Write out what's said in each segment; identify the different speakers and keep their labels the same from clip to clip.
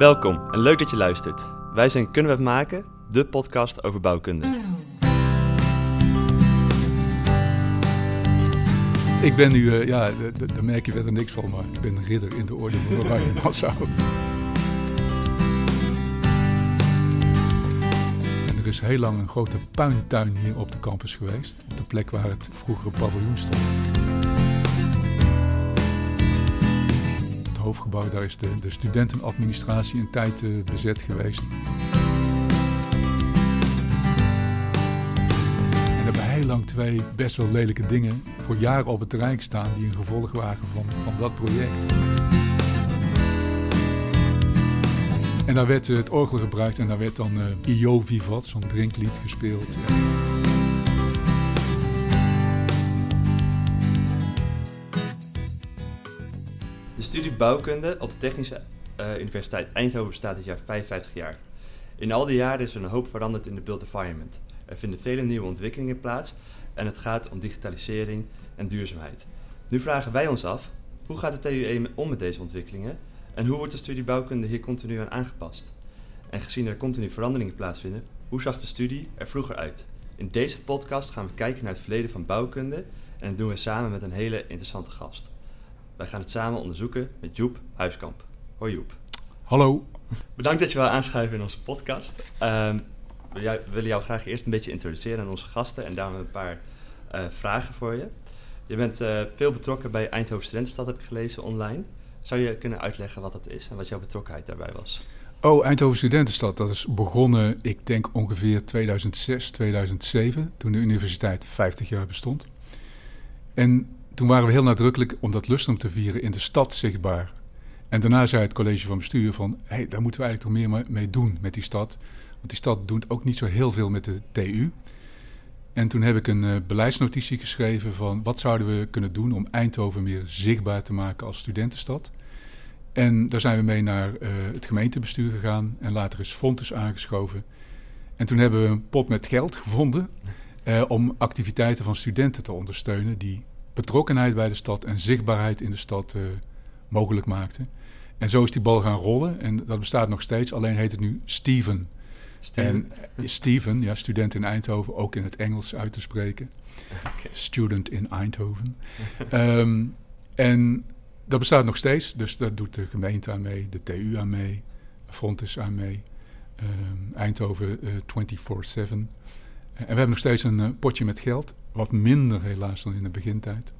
Speaker 1: Welkom en leuk dat je luistert. Wij zijn Kunnen we het maken, de podcast over bouwkunde.
Speaker 2: Ik ben nu, uh, ja, daar merk je verder niks van, maar ik ben ridder in de orde van Oranje Nassau. Er is heel lang een grote puintuin hier op de campus geweest, de plek waar het vroegere paviljoen stond. Hoofdgebouw, daar is de, de studentenadministratie een tijd uh, bezet geweest. heel lang twee best wel lelijke dingen voor jaren op het terrein staan die een gevolg waren van, van dat project. En daar werd het orgel gebruikt en daar werd dan uh, Io Vivat, zo'n drinklied, gespeeld.
Speaker 1: Studie bouwkunde op de Technische uh, Universiteit Eindhoven bestaat dit jaar 55 jaar. In al die jaren is er een hoop veranderd in de built environment. Er vinden vele nieuwe ontwikkelingen plaats en het gaat om digitalisering en duurzaamheid. Nu vragen wij ons af, hoe gaat de TUE om met deze ontwikkelingen en hoe wordt de studie bouwkunde hier continu aan aangepast? En gezien er continu veranderingen plaatsvinden, hoe zag de studie er vroeger uit? In deze podcast gaan we kijken naar het verleden van bouwkunde en dat doen we samen met een hele interessante gast. Wij gaan het samen onderzoeken met Joep Huiskamp. Hoi Joep.
Speaker 2: Hallo.
Speaker 1: Bedankt dat je wil aanschuiven in onze podcast. Uh, we willen jou graag eerst een beetje introduceren aan onze gasten en daarom een paar uh, vragen voor je. Je bent uh, veel betrokken bij Eindhoven Studentenstad, heb ik gelezen online. Zou je kunnen uitleggen wat dat is en wat jouw betrokkenheid daarbij was?
Speaker 2: Oh, Eindhoven Studentenstad, dat is begonnen, ik denk ongeveer 2006, 2007, toen de universiteit 50 jaar bestond. En toen waren we heel nadrukkelijk om dat lustrum te vieren in de stad zichtbaar. En daarna zei het college van bestuur van, hé, hey, daar moeten we eigenlijk toch meer mee doen met die stad. Want die stad doet ook niet zo heel veel met de TU. En toen heb ik een uh, beleidsnotitie geschreven van wat zouden we kunnen doen om Eindhoven meer zichtbaar te maken als studentenstad. En daar zijn we mee naar uh, het gemeentebestuur gegaan en later is Fontes aangeschoven. En toen hebben we een pot met geld gevonden uh, om activiteiten van studenten te ondersteunen die betrokkenheid bij de stad en zichtbaarheid in de stad mogelijk maakten. En zo is die bal gaan rollen en dat bestaat nog steeds, alleen heet het nu Steven. Steven. En Steven, ja, student in Eindhoven, ook in het Engels uit te spreken. Student in Eindhoven. um, en dat bestaat nog steeds, dus dat doet de gemeente aan mee, de TU aan mee, Frontis aan mee, um, Eindhoven uh, 24-7. en we hebben nog steeds een uh, potje met geld, wat minder helaas dan in de begintijd.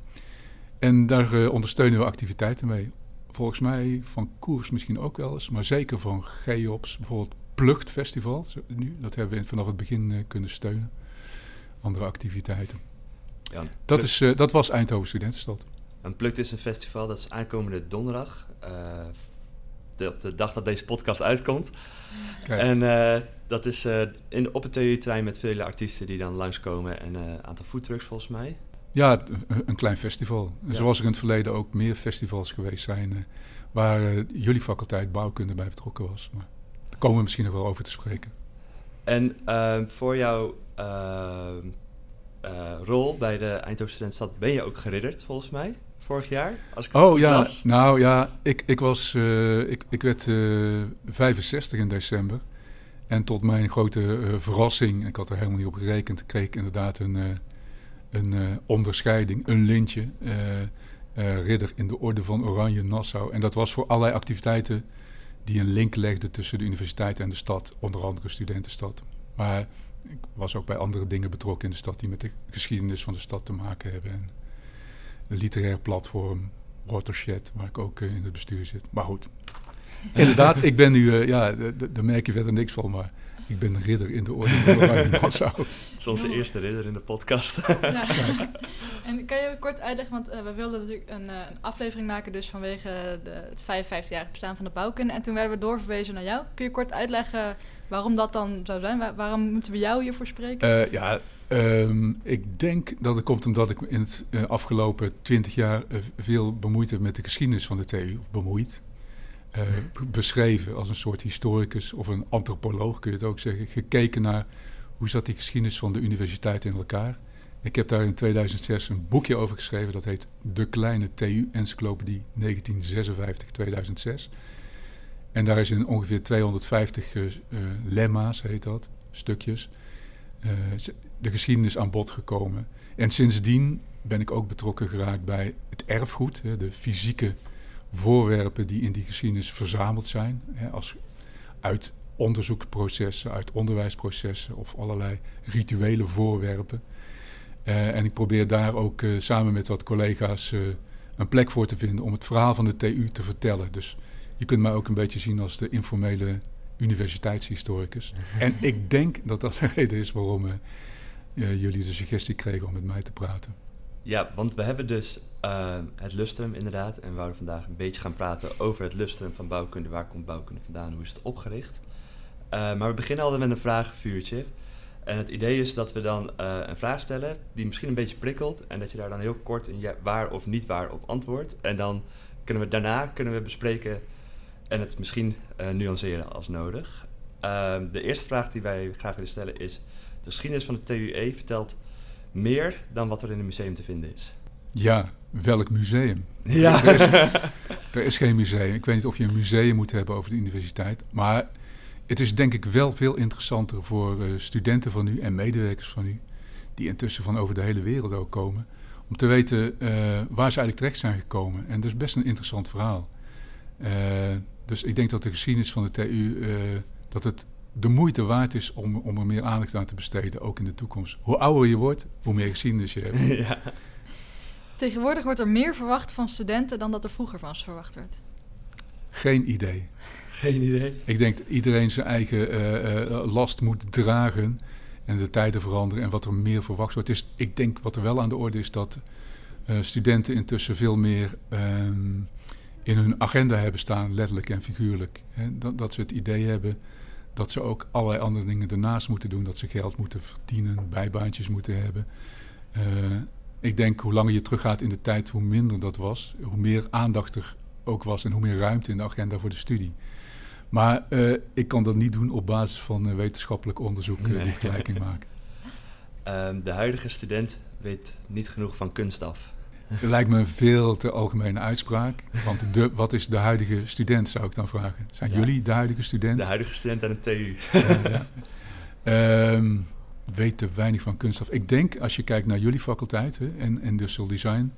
Speaker 2: En daar uh, ondersteunen we activiteiten mee. Volgens mij van koers misschien ook wel eens, maar zeker van GEOPS, bijvoorbeeld Plucht Festival nu. Dat hebben we vanaf het begin uh, kunnen steunen. Andere activiteiten. Ja, dat, is, uh, dat was Eindhoven Studentenstad.
Speaker 1: Een Plukt is een festival dat is aankomende donderdag. Uh, de, op de dag dat deze podcast uitkomt. Kijk. En dat is in, op het TU-trein met vele artiesten die dan langskomen. En een aantal foodtrucks volgens mij.
Speaker 2: Ja, een klein festival. Ja. Zoals er in het verleden ook meer festivals geweest zijn... waar jullie faculteit bouwkunde bij betrokken was. Maar komen we misschien nog wel over te spreken.
Speaker 1: En uh, voor jouw uh, uh, rol bij de Eindhoven Studentstad ben je ook geridderd, volgens mij, vorig jaar? Als ik
Speaker 2: oh ja, nou ja, ik, ik, was, eh, ik, ik werd 65 in december. En tot mijn grote verrassing, ik had er helemaal niet op gerekend, kreeg ik inderdaad een, een onderscheiding, een lintje. ridder in de Orde van Oranje Nassau. En dat was voor allerlei activiteiten die een link legde tussen de universiteit en de stad, onder andere studentenstad. Maar ik was ook bij andere dingen betrokken in de stad die met de geschiedenis van de stad te maken hebben. Literair platform, Watershed, waar ik ook uh, in het bestuur zit. Maar goed, inderdaad, ik ben nu, uh, ja, daar merk je verder niks van, maar ik ben een ridder in de orde van Nassau.
Speaker 1: Het is onze eerste ridder in de podcast. Ja.
Speaker 3: En kan je kort uitleggen, want uh, we wilden natuurlijk een, uh, een, aflevering maken dus vanwege de, het 55-jarig bestaan van de bouwkunde. En toen werden we doorverwezen naar jou. Kun je kort uitleggen waarom dat dan zou zijn? Waar, waarom moeten we jou hiervoor spreken?
Speaker 2: Uh, ja, um, ik denk dat het komt omdat ik in het afgelopen 20 jaar veel bemoeid heb met de geschiedenis van de TU. Of bemoeid, uh, beschreven als een soort historicus of een antropoloog, kun je het ook zeggen. Gekeken naar hoe zat die geschiedenis van de universiteit in elkaar. Ik heb daar in 2006 een boekje over geschreven, dat heet De Kleine TU Encyclopedie 1956-2006. En daar is in ongeveer 250 uh, lemma's, heet dat, stukjes, de geschiedenis aan bod gekomen. En sindsdien ben ik ook betrokken geraakt bij het erfgoed, de fysieke voorwerpen die in die geschiedenis verzameld zijn. Hè, als, uit onderzoeksprocessen, uit onderwijsprocessen of allerlei rituele voorwerpen. Uh, en ik probeer daar ook uh, samen met wat collega's uh, een plek voor te vinden om het verhaal van de TU te vertellen. Dus je kunt mij ook een beetje zien als de informele universiteitshistoricus. en ik denk dat dat de reden is waarom jullie de suggestie kregen om met mij te praten.
Speaker 1: Ja, want we hebben dus uh, het lustrum inderdaad. En we wouden vandaag een beetje gaan praten over het lustrum van bouwkunde. Waar komt bouwkunde vandaan? Hoe is het opgericht? Uh, maar we beginnen altijd met een vragenvuurtje. En het idee is dat we dan uh, een vraag stellen die misschien een beetje prikkelt. En dat je daar dan heel kort in ja, waar of niet waar op antwoordt. En dan kunnen we daarna kunnen we bespreken en het misschien nuanceren als nodig. De eerste vraag die wij graag willen stellen is... De geschiedenis van de TUE vertelt meer dan wat er in een museum te vinden is.
Speaker 2: Ja, welk museum?
Speaker 1: Ja.
Speaker 2: Er is, er is, geen museum. Ik weet niet of je een museum moet hebben over de universiteit. Maar het is denk ik wel veel interessanter voor uh, studenten van u en medewerkers van u, die intussen van over de hele wereld ook komen, om te weten uh, waar ze eigenlijk terecht zijn gekomen. En dat is best een interessant verhaal. Uh, dus ik denk dat de geschiedenis van de TU, dat het de moeite waard is om, om er meer aandacht aan te besteden, ook in de toekomst. Hoe ouder je wordt, hoe meer geschiedenis je hebt.
Speaker 1: Ja.
Speaker 3: Tegenwoordig wordt er meer verwacht van studenten dan dat er vroeger van ze verwacht werd.
Speaker 2: Geen idee.
Speaker 1: Geen idee.
Speaker 2: Ik denk dat iedereen zijn eigen uh, uh, last moet dragen en de tijden veranderen en wat er meer verwacht wordt. Is, ik denk wat er wel aan de orde is dat uh, studenten intussen veel meer um, in hun agenda hebben staan, letterlijk en figuurlijk. Hè? Dat, dat ze het idee hebben dat ze ook allerlei andere dingen ernaast moeten doen. Dat ze geld moeten verdienen, bijbaantjes moeten hebben. Uh, ik denk hoe langer je teruggaat in de tijd, hoe minder dat was. Hoe meer aandacht er ook was en hoe meer ruimte in de agenda voor de studie. Maar uh, ik kan dat niet doen op basis van uh, wetenschappelijk onderzoek nee. die vergelijking maken.
Speaker 1: Um, de huidige student weet niet genoeg van kunst af.
Speaker 2: Dat lijkt me een veel te algemene uitspraak. Want de, wat is de huidige student, zou ik dan vragen. Zijn ja. jullie de huidige student?
Speaker 1: De huidige student aan de TU.
Speaker 2: ja, ja. Um, weet te weinig van kunst af. Ik denk, als je kijkt naar jullie faculteit hè, en industrial design...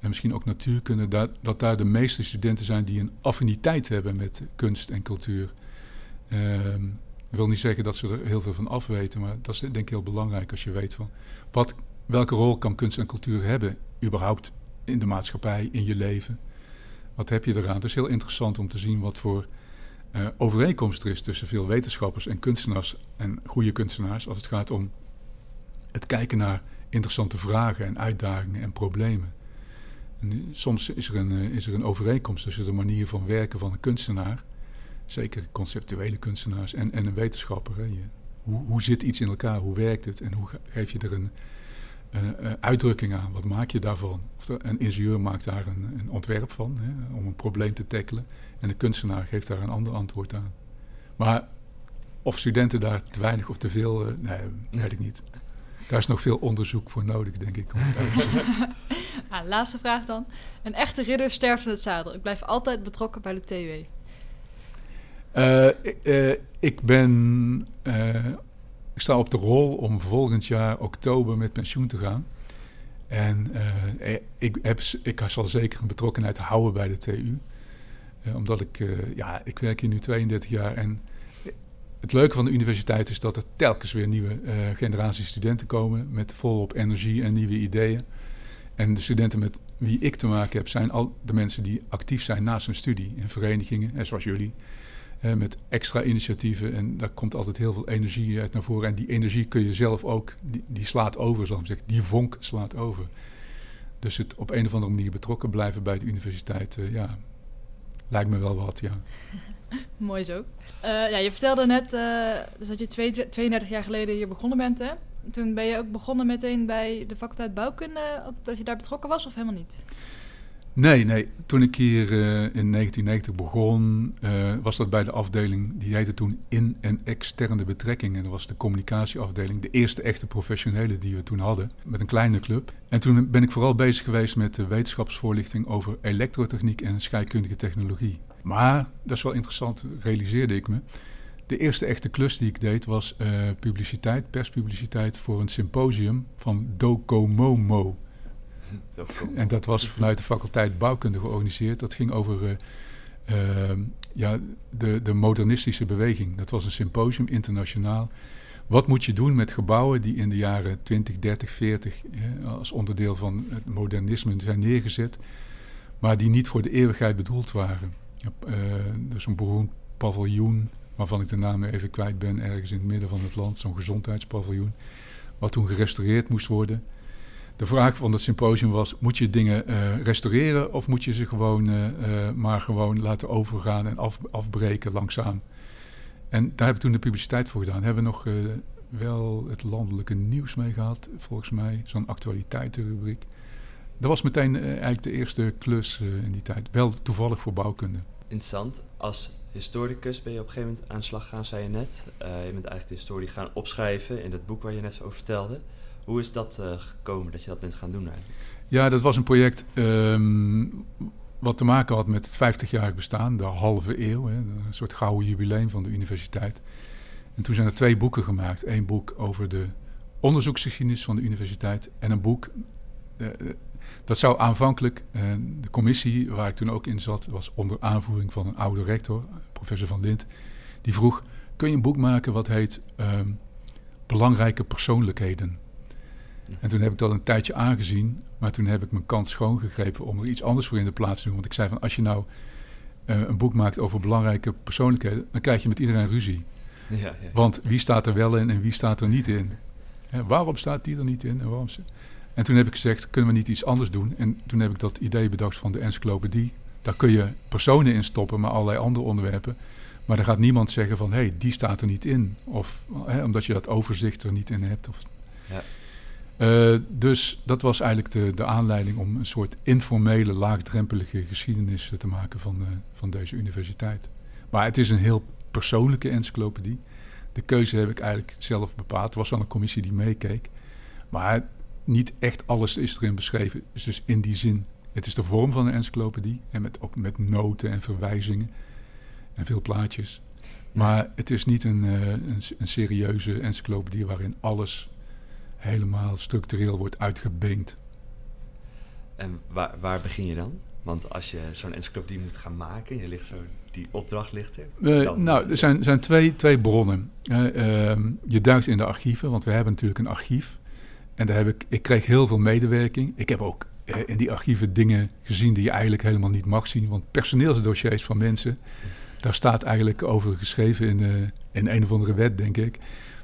Speaker 2: en misschien ook natuurkunde... Dat, dat daar de meeste studenten zijn die een affiniteit hebben met kunst en cultuur. Um, ik wil niet zeggen dat ze er heel veel van afweten... maar dat is denk ik heel belangrijk als je weet van... Wat, welke rol kan kunst en cultuur hebben überhaupt in de maatschappij, in je leven. Wat heb je eraan? Het is heel interessant om te zien wat voor uh, overeenkomst er is tussen veel wetenschappers en kunstenaars en goede kunstenaars als het gaat om het kijken naar interessante vragen en uitdagingen en problemen. En soms is er, een, uh, is er een overeenkomst tussen de manier van werken van een kunstenaar, zeker conceptuele kunstenaars, en, en een wetenschapper. Hè. Hoe, hoe zit iets in elkaar? Hoe werkt het? En hoe geef je er een, uh, uh, uitdrukking aan. Wat maak je daarvan? Of de, een ingenieur maakt daar een, een ontwerp van hè, om een probleem te tackelen. En de kunstenaar geeft daar een ander antwoord aan. Maar of studenten daar te weinig of te veel, uh, nee, weet ik niet. Daar is nog veel onderzoek voor nodig, denk ik.
Speaker 3: ah, laatste vraag dan. Een echte ridder sterft in het zadel. Ik blijf altijd betrokken bij de TW.
Speaker 2: Uh, ik ben ik sta op de rol om volgend jaar oktober met pensioen te gaan. En uh, ik, heb, ik zal zeker een betrokkenheid houden bij de TU. Uh, omdat ik, ja, ik werk hier nu 32 jaar. En het leuke van de universiteit is dat er telkens weer nieuwe generaties studenten komen. Met volop energie en nieuwe ideeën. En de studenten met wie ik te maken heb, zijn al de mensen die actief zijn naast hun studie. In verenigingen, zoals jullie. Met extra initiatieven. En daar komt altijd heel veel energie uit naar voren. En die energie kun je zelf ook, die, slaat over, zal ik zeggen. Die vonk slaat over. Dus het op een of andere manier betrokken blijven bij de universiteit, uh, ja, lijkt me wel wat, ja.
Speaker 3: Mooi zo. Uh, ja, je vertelde net dus dat je twee, 32 jaar geleden hier begonnen bent, hè? Toen ben je ook begonnen meteen bij de faculteit bouwkunde, dat je daar betrokken was, of helemaal niet?
Speaker 2: Nee, nee. Toen ik hier uh, in 1990 begon, uh, was dat bij de afdeling, die heette toen in- en externe betrekkingen. Dat was de communicatieafdeling, de eerste echte professionele die we toen hadden, met een kleine club. En toen ben ik vooral bezig geweest met de wetenschapsvoorlichting over elektrotechniek en scheikundige technologie. Maar, dat is wel interessant, realiseerde ik me. De eerste echte klus die ik deed was uh, publiciteit, perspubliciteit voor een symposium van Docomomo. En dat was vanuit de faculteit bouwkunde georganiseerd. Dat ging over uh, uh, ja, de, de modernistische beweging. Dat was een symposium internationaal. Wat moet je doen met gebouwen die in de jaren 20, 30, 40 als onderdeel van het modernisme zijn neergezet, maar die niet voor de eeuwigheid bedoeld waren? Uh, dus een beroemd paviljoen, waarvan ik de naam even kwijt ben, ergens in het midden van het land, zo'n gezondheidspaviljoen, wat toen gerestaureerd moest worden de vraag van het symposium was: moet je dingen uh, restaureren of moet je ze gewoon uh, uh, maar gewoon laten overgaan en af, afbreken langzaam? En daar heb ik toen de publiciteit voor gedaan. Hebben we nog wel het landelijke nieuws mee gehad, volgens mij, zo'n actualiteitenrubriek. Dat was meteen eigenlijk de eerste klus in die tijd. Wel toevallig voor bouwkunde.
Speaker 1: Interessant. Als historicus ben je op een gegeven moment aan de slag gegaan, zei je net. je bent eigenlijk de historie gaan opschrijven in het boek waar je net over vertelde. Hoe is dat uh, gekomen dat je dat bent gaan doen eigenlijk?
Speaker 2: Ja, dat was een project um, wat te maken had met het 50-jarig bestaan, de halve eeuw, hè, een soort gouden jubileum van de universiteit. En toen zijn er twee boeken gemaakt. Eén boek over de onderzoeksgeschiedenis van de universiteit en een boek. Uh, dat zou aanvankelijk, de commissie waar ik toen ook in zat, was onder aanvoering van een oude rector, professor Van Lint. Die vroeg: Kun je een boek maken wat heet um, Belangrijke persoonlijkheden? En toen heb ik dat een tijdje aangezien, maar toen heb ik mijn kans schoongegrepen om er iets anders voor in de plaats te doen. Want ik zei van, als je nou uh, een boek maakt over belangrijke persoonlijkheden, dan krijg je met iedereen ruzie. Ja, ja. Want wie staat er wel in en wie staat er niet in? Hè, waarom staat die er niet in en waarom ze... En toen heb ik gezegd, kunnen we niet iets anders doen? En toen heb ik dat idee bedacht van de encyclopedie. Daar kun je personen in stoppen, maar allerlei andere onderwerpen. Maar er gaat niemand zeggen van, hé, hey, die staat er niet in. Of hè, omdat je dat overzicht er niet in hebt. Of... Ja. Uh, dus dat was eigenlijk de, de aanleiding om een soort informele, laagdrempelige geschiedenis te maken van, uh, van deze universiteit. Maar het is een heel persoonlijke encyclopedie. De keuze heb ik eigenlijk zelf bepaald. Er was wel een commissie die meekeek. Maar niet echt alles is erin beschreven. Dus in die zin, het is de vorm van een encyclopedie. En met, ook met noten en verwijzingen. En veel plaatjes. Maar het is niet een, uh, een, een serieuze encyclopedie waarin alles helemaal structureel wordt uitgebeend.
Speaker 1: En waar, waar begin je dan? Want als je zo'n encyclopedie moet gaan maken, je ligt zo, die opdracht ligt er.
Speaker 2: Uh, nou, er zijn, zijn twee, twee bronnen. Uh, uh, je duikt in de archieven, want we hebben natuurlijk een archief. En daar heb ik, ik kreeg heel veel medewerking. Ik heb ook eh, in die archieven dingen gezien die je eigenlijk helemaal niet mag zien. Want personeelsdossiers van mensen, daar staat eigenlijk over geschreven in, eh, in een of andere wet, denk ik.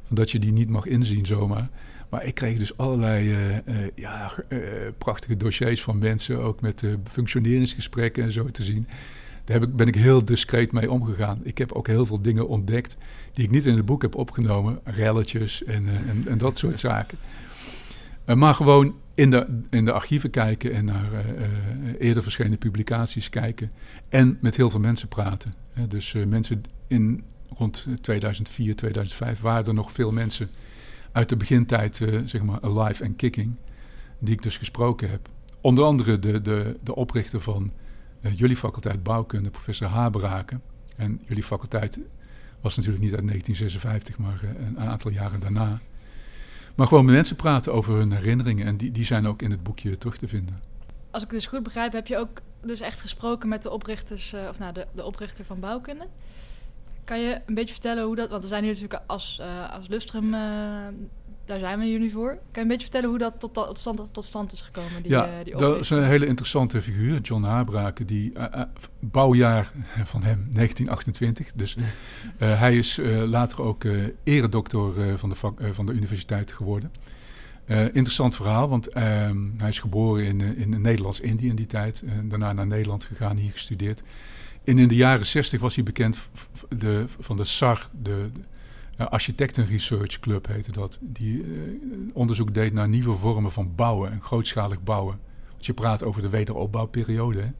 Speaker 2: Dat je die niet mag inzien zomaar. Maar ik kreeg dus allerlei uh, uh, ja, uh, prachtige dossiers van mensen, ook met functioneringsgesprekken en zo te zien. Daar heb ik, ben ik heel discreet mee omgegaan. Ik heb ook heel veel dingen ontdekt die ik niet in het boek heb opgenomen. Relletjes en, en, en, dat soort zaken. maar gewoon in de, in de archieven kijken en naar eerder verschenen publicaties kijken. En met heel veel mensen praten. dus mensen in rond 2004, 2005 waren er nog veel mensen uit de begintijd, uh, zeg maar, alive en kicking, die ik dus gesproken heb. Onder andere de, de, de oprichter van uh, jullie faculteit bouwkunde, professor Habraken. En jullie faculteit was natuurlijk niet uit 1956, maar uh, een aantal jaren daarna. Maar gewoon met mensen praten over hun herinneringen en die, die zijn ook in het boekje terug te vinden.
Speaker 3: Als ik dus goed begrijp, heb je ook dus echt gesproken met de oprichters, of nou, de, de oprichter van bouwkunde. Kan je een beetje vertellen hoe dat... Want we zijn hier natuurlijk als, uh, als Lustrum... Uh, daar zijn we jullie voor. Kan je een beetje vertellen hoe dat tot, tot, stand, tot stand is gekomen? Die,
Speaker 2: ja,
Speaker 3: uh, die
Speaker 2: dat is een hele interessante figuur. John Habraken, die bouwjaar van hem 1928. Dus hij is later ook eredoctor van, de vak, van de universiteit geworden. interessant verhaal, want ehm, hij is geboren in, in Nederlands-Indië in die tijd. En daarna naar Nederland gegaan, hier gestudeerd. En in de jaren 60 was hij bekend de, van de SAR, de, de Architecten Research Club heette dat. Die uh, onderzoek deed naar nieuwe vormen van bouwen en grootschalig bouwen. Als je praat over de wederopbouwperiode. Hè.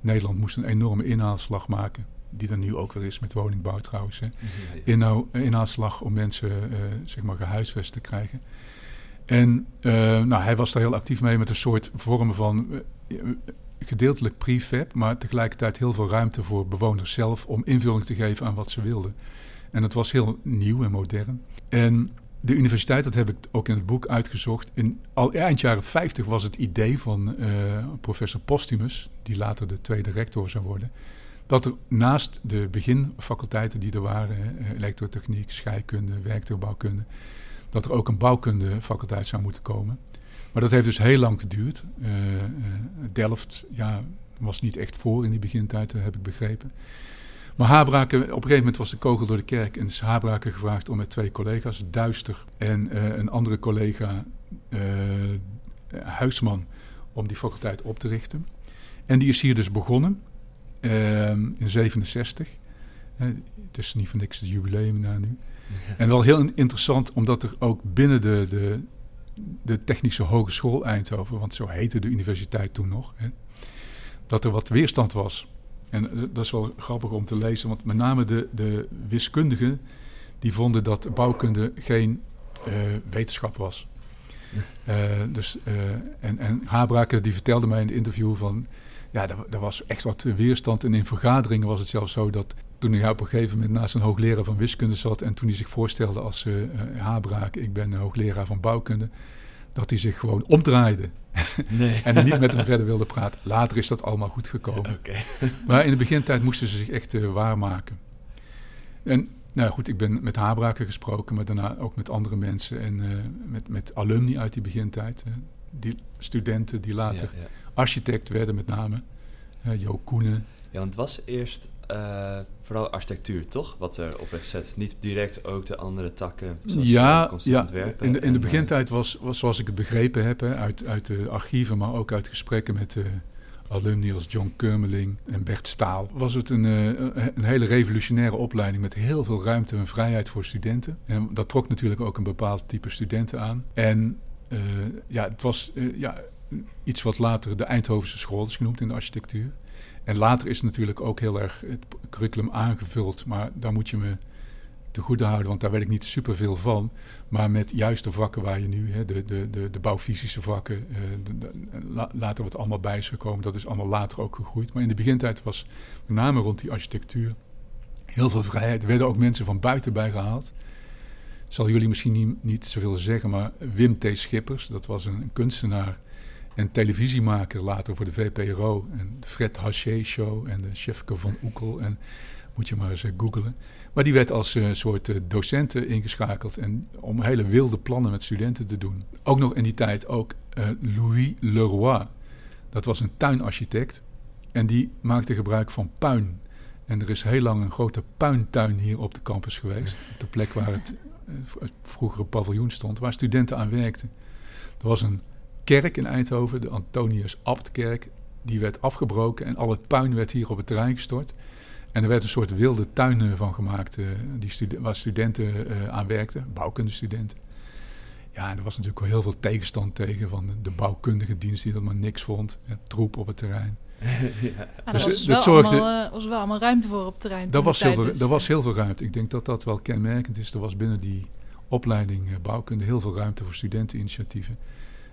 Speaker 2: Nederland moest een enorme inhaalslag maken. Die er nu ook weer is met woningbouw trouwens. Hè. Inhou, inhaalslag om mensen uh, zeg maar gehuisvest te krijgen. En uh, nou, hij was daar heel actief mee met een soort vormen van gedeeltelijk prefab, maar tegelijkertijd heel veel ruimte voor bewoners zelf om invulling te geven aan wat ze wilden. En het was heel nieuw en modern. En de universiteit, dat heb ik ook in het boek uitgezocht. In al eind jaren 50 was het idee van uh, professor Postumus, die later de tweede rector zou worden, dat er naast de beginfaculteiten die er waren, elektrotechniek, scheikunde, werktuigbouwkunde, dat er ook een bouwkundefaculteit zou moeten komen. Maar dat heeft dus heel lang geduurd. Uh, uh, Delft ja, was niet echt voor in die begintijd, heb ik begrepen. Maar Habraken, op een gegeven moment was de kogel door de kerk en is Habraken gevraagd om met twee collega's, Duister en uh, een andere collega, Huisman, om die faculteit op te richten. En die is hier dus begonnen in 67. het is niet voor niks het jubileum na nu. En wel heel interessant, omdat er ook binnen de, de, de Technische Hogeschool Eindhoven, want zo heette de universiteit toen nog, hè, dat er wat weerstand was. En dat is wel grappig om te lezen, want met name de, de wiskundigen die vonden dat bouwkunde geen uh, wetenschap was. Uh, dus, uh, en, en Habraken die vertelde mij in het interview van, ja, er, was echt wat weerstand. En in vergaderingen was het zelfs zo dat toen hij op een gegeven moment naast een hoogleraar van wiskunde zat en toen hij zich voorstelde als uh, Habraak, ik ben hoogleraar van bouwkunde, dat hij zich gewoon omdraaide. Nee. en niet met hem verder wilde praten. Later is dat allemaal goed gekomen. Ja, okay. maar in de begintijd moesten ze zich echt uh, waarmaken. En nou goed, ik ben met Habraken gesproken, maar daarna ook met andere mensen en uh, met, met alumni uit die begintijd. die studenten die later ja, ja. Architect werden met name. Jo Koenen.
Speaker 1: Ja, want het was eerst uh, vooral architectuur, toch? Wat er op werd gezet. Niet direct ook de andere takken. Zoals
Speaker 2: ja, ja. In, de, in de begintijd was, was, zoals ik het begrepen heb, hè, uit, uit de archieven, maar ook uit gesprekken met alumni als John Kurmeling en Bert Staal, was het een, uh, een hele revolutionaire opleiding met heel veel ruimte en vrijheid voor studenten. En dat trok natuurlijk ook een bepaald type studenten aan. En uh, ja, het was ja, iets wat later de Eindhovense school is genoemd in de architectuur. En later is natuurlijk ook heel erg het curriculum aangevuld. Maar daar moet je me te goede houden, want daar weet ik niet superveel van. Maar met juist de vakken waar je nu, hè, de, de, de, de bouwfysische vakken, la, later wat allemaal bij is gekomen. Dat is allemaal later ook gegroeid. Maar in de begintijd was met name rond die architectuur heel veel vrijheid. Er werden ook mensen van buiten bij gehaald. Zal jullie misschien niet, niet zoveel zeggen, maar Wim T. Schippers, dat was een kunstenaar en televisiemaker later voor de VPRO. En de Fred Haché Show en de Chefke van Oekel. En moet je maar eens googlen. Maar die werd als uh, soort uh, docent ingeschakeld en om hele wilde plannen met studenten te doen. Ook nog in die tijd ook Louis Leroy. Dat was een tuinarchitect en die maakte gebruik van puin. En er is heel lang een grote puintuin hier op de campus geweest. Op de plek waar het, het vroegere paviljoen stond, waar studenten aan werkten. Er was een kerk in Eindhoven, de Antonius Abtkerk, die werd afgebroken en al het puin werd hier op het terrein gestort. En er werd een soort wilde tuin van gemaakt uh, die studen waar studenten uh, aan werkten, bouwkundestudenten. Ja, en er was natuurlijk wel heel veel tegenstand tegen van de, bouwkundige dienst die dat maar niks vond. Ja, troep op het terrein.
Speaker 3: ja, dus, was, dat zorgde, allemaal, uh, was wel allemaal ruimte voor op het terrein.
Speaker 2: Daar was, heel veel, dus. was heel veel ruimte. Ik denk dat dat wel kenmerkend is. Er was binnen die opleiding bouwkunde heel veel ruimte voor studenteninitiatieven.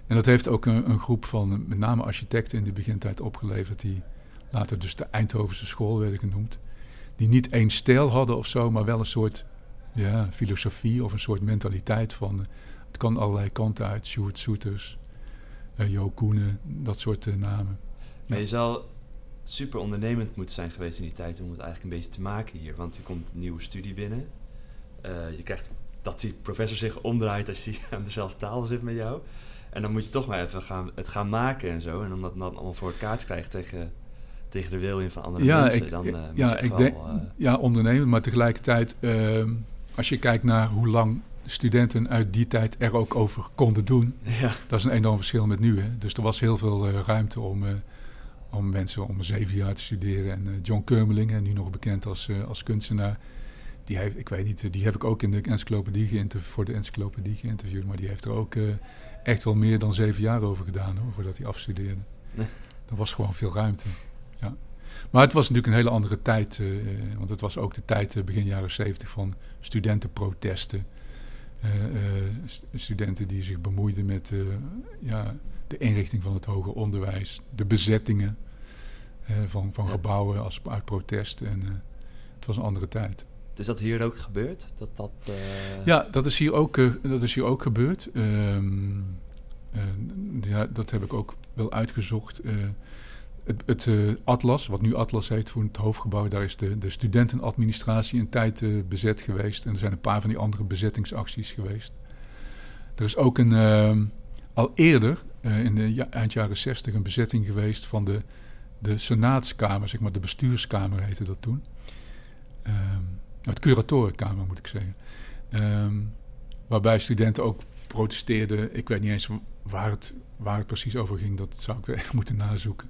Speaker 2: En dat heeft ook een, een, groep van met name architecten in de begintijd opgeleverd, die later dus de Eindhovense school werden genoemd. Die niet één stijl hadden of zo, maar wel een soort ja, filosofie of een soort mentaliteit van. het kan allerlei kanten uit. Sjoerd Soeters, uh, Jo Koenen, dat soort uh, namen.
Speaker 1: Maar ja. je zou super ondernemend moeten zijn geweest in die tijd om het eigenlijk een beetje te maken hier. Want je komt een nieuwe studie binnen. Uh, je krijgt dat die professor zich omdraait als hij aan dezelfde tafel zit met jou. En dan moet je toch maar even gaan, het gaan maken en zo. En om dat dan allemaal voor elkaar te krijgen tegen, tegen de wil in van andere
Speaker 2: ja,
Speaker 1: mensen.
Speaker 2: Ik,
Speaker 1: dan uh,
Speaker 2: ja, ik denk, uh, ja, ondernemen. Maar tegelijkertijd, uh, als je kijkt naar hoe lang studenten uit die tijd er ook over konden doen. Ja. Dat is een enorm verschil met nu. Hè? Dus er was heel veel eh, ruimte om, om mensen om zeven jaar te studeren. En John Kermeling, nu nog bekend als, als kunstenaar die heeft, ik weet niet, die heb ik ook in de encyclopedie geïnterviewd, voor de encyclopedie geïnterviewd, maar die heeft er ook echt wel meer dan zeven jaar over gedaan hoor, voordat hij afstudeerde.
Speaker 1: Nee.
Speaker 2: Er was gewoon veel ruimte. Ja. Maar het was natuurlijk een hele andere tijd. eh, want het was ook de tijd, eh, begin jaren zeventig, van studentenprotesten. Eh, eh, st- studenten die zich bemoeiden met eh, ja, de inrichting van het hoger onderwijs. De bezettingen eh, van, van gebouwen als, uit protest. En, eh, het was een andere tijd.
Speaker 1: Is dat hier ook gebeurd? Dat dat... eh,
Speaker 2: Ja, dat is hier ook, eh, dat is hier ook gebeurd. Ehm, eh, ja, dat heb ik ook wel uitgezocht. Het het Atlas, wat nu Atlas heet voor het hoofdgebouw, daar is de, de studentenadministratie een tijd bezet geweest. En er zijn een paar van die andere bezettingsacties geweest. Er is ook een, ehm, al eerder, in de eind jaren zestig, een bezetting geweest van de, de senaatskamer, zeg maar de bestuurskamer heette dat toen. Ehm, het curatorenkamer moet ik zeggen. Ehm, waarbij studenten ook protesteerden. Ik weet niet eens waar het, waar het precies over ging. Dat zou ik weer even moeten nazoeken.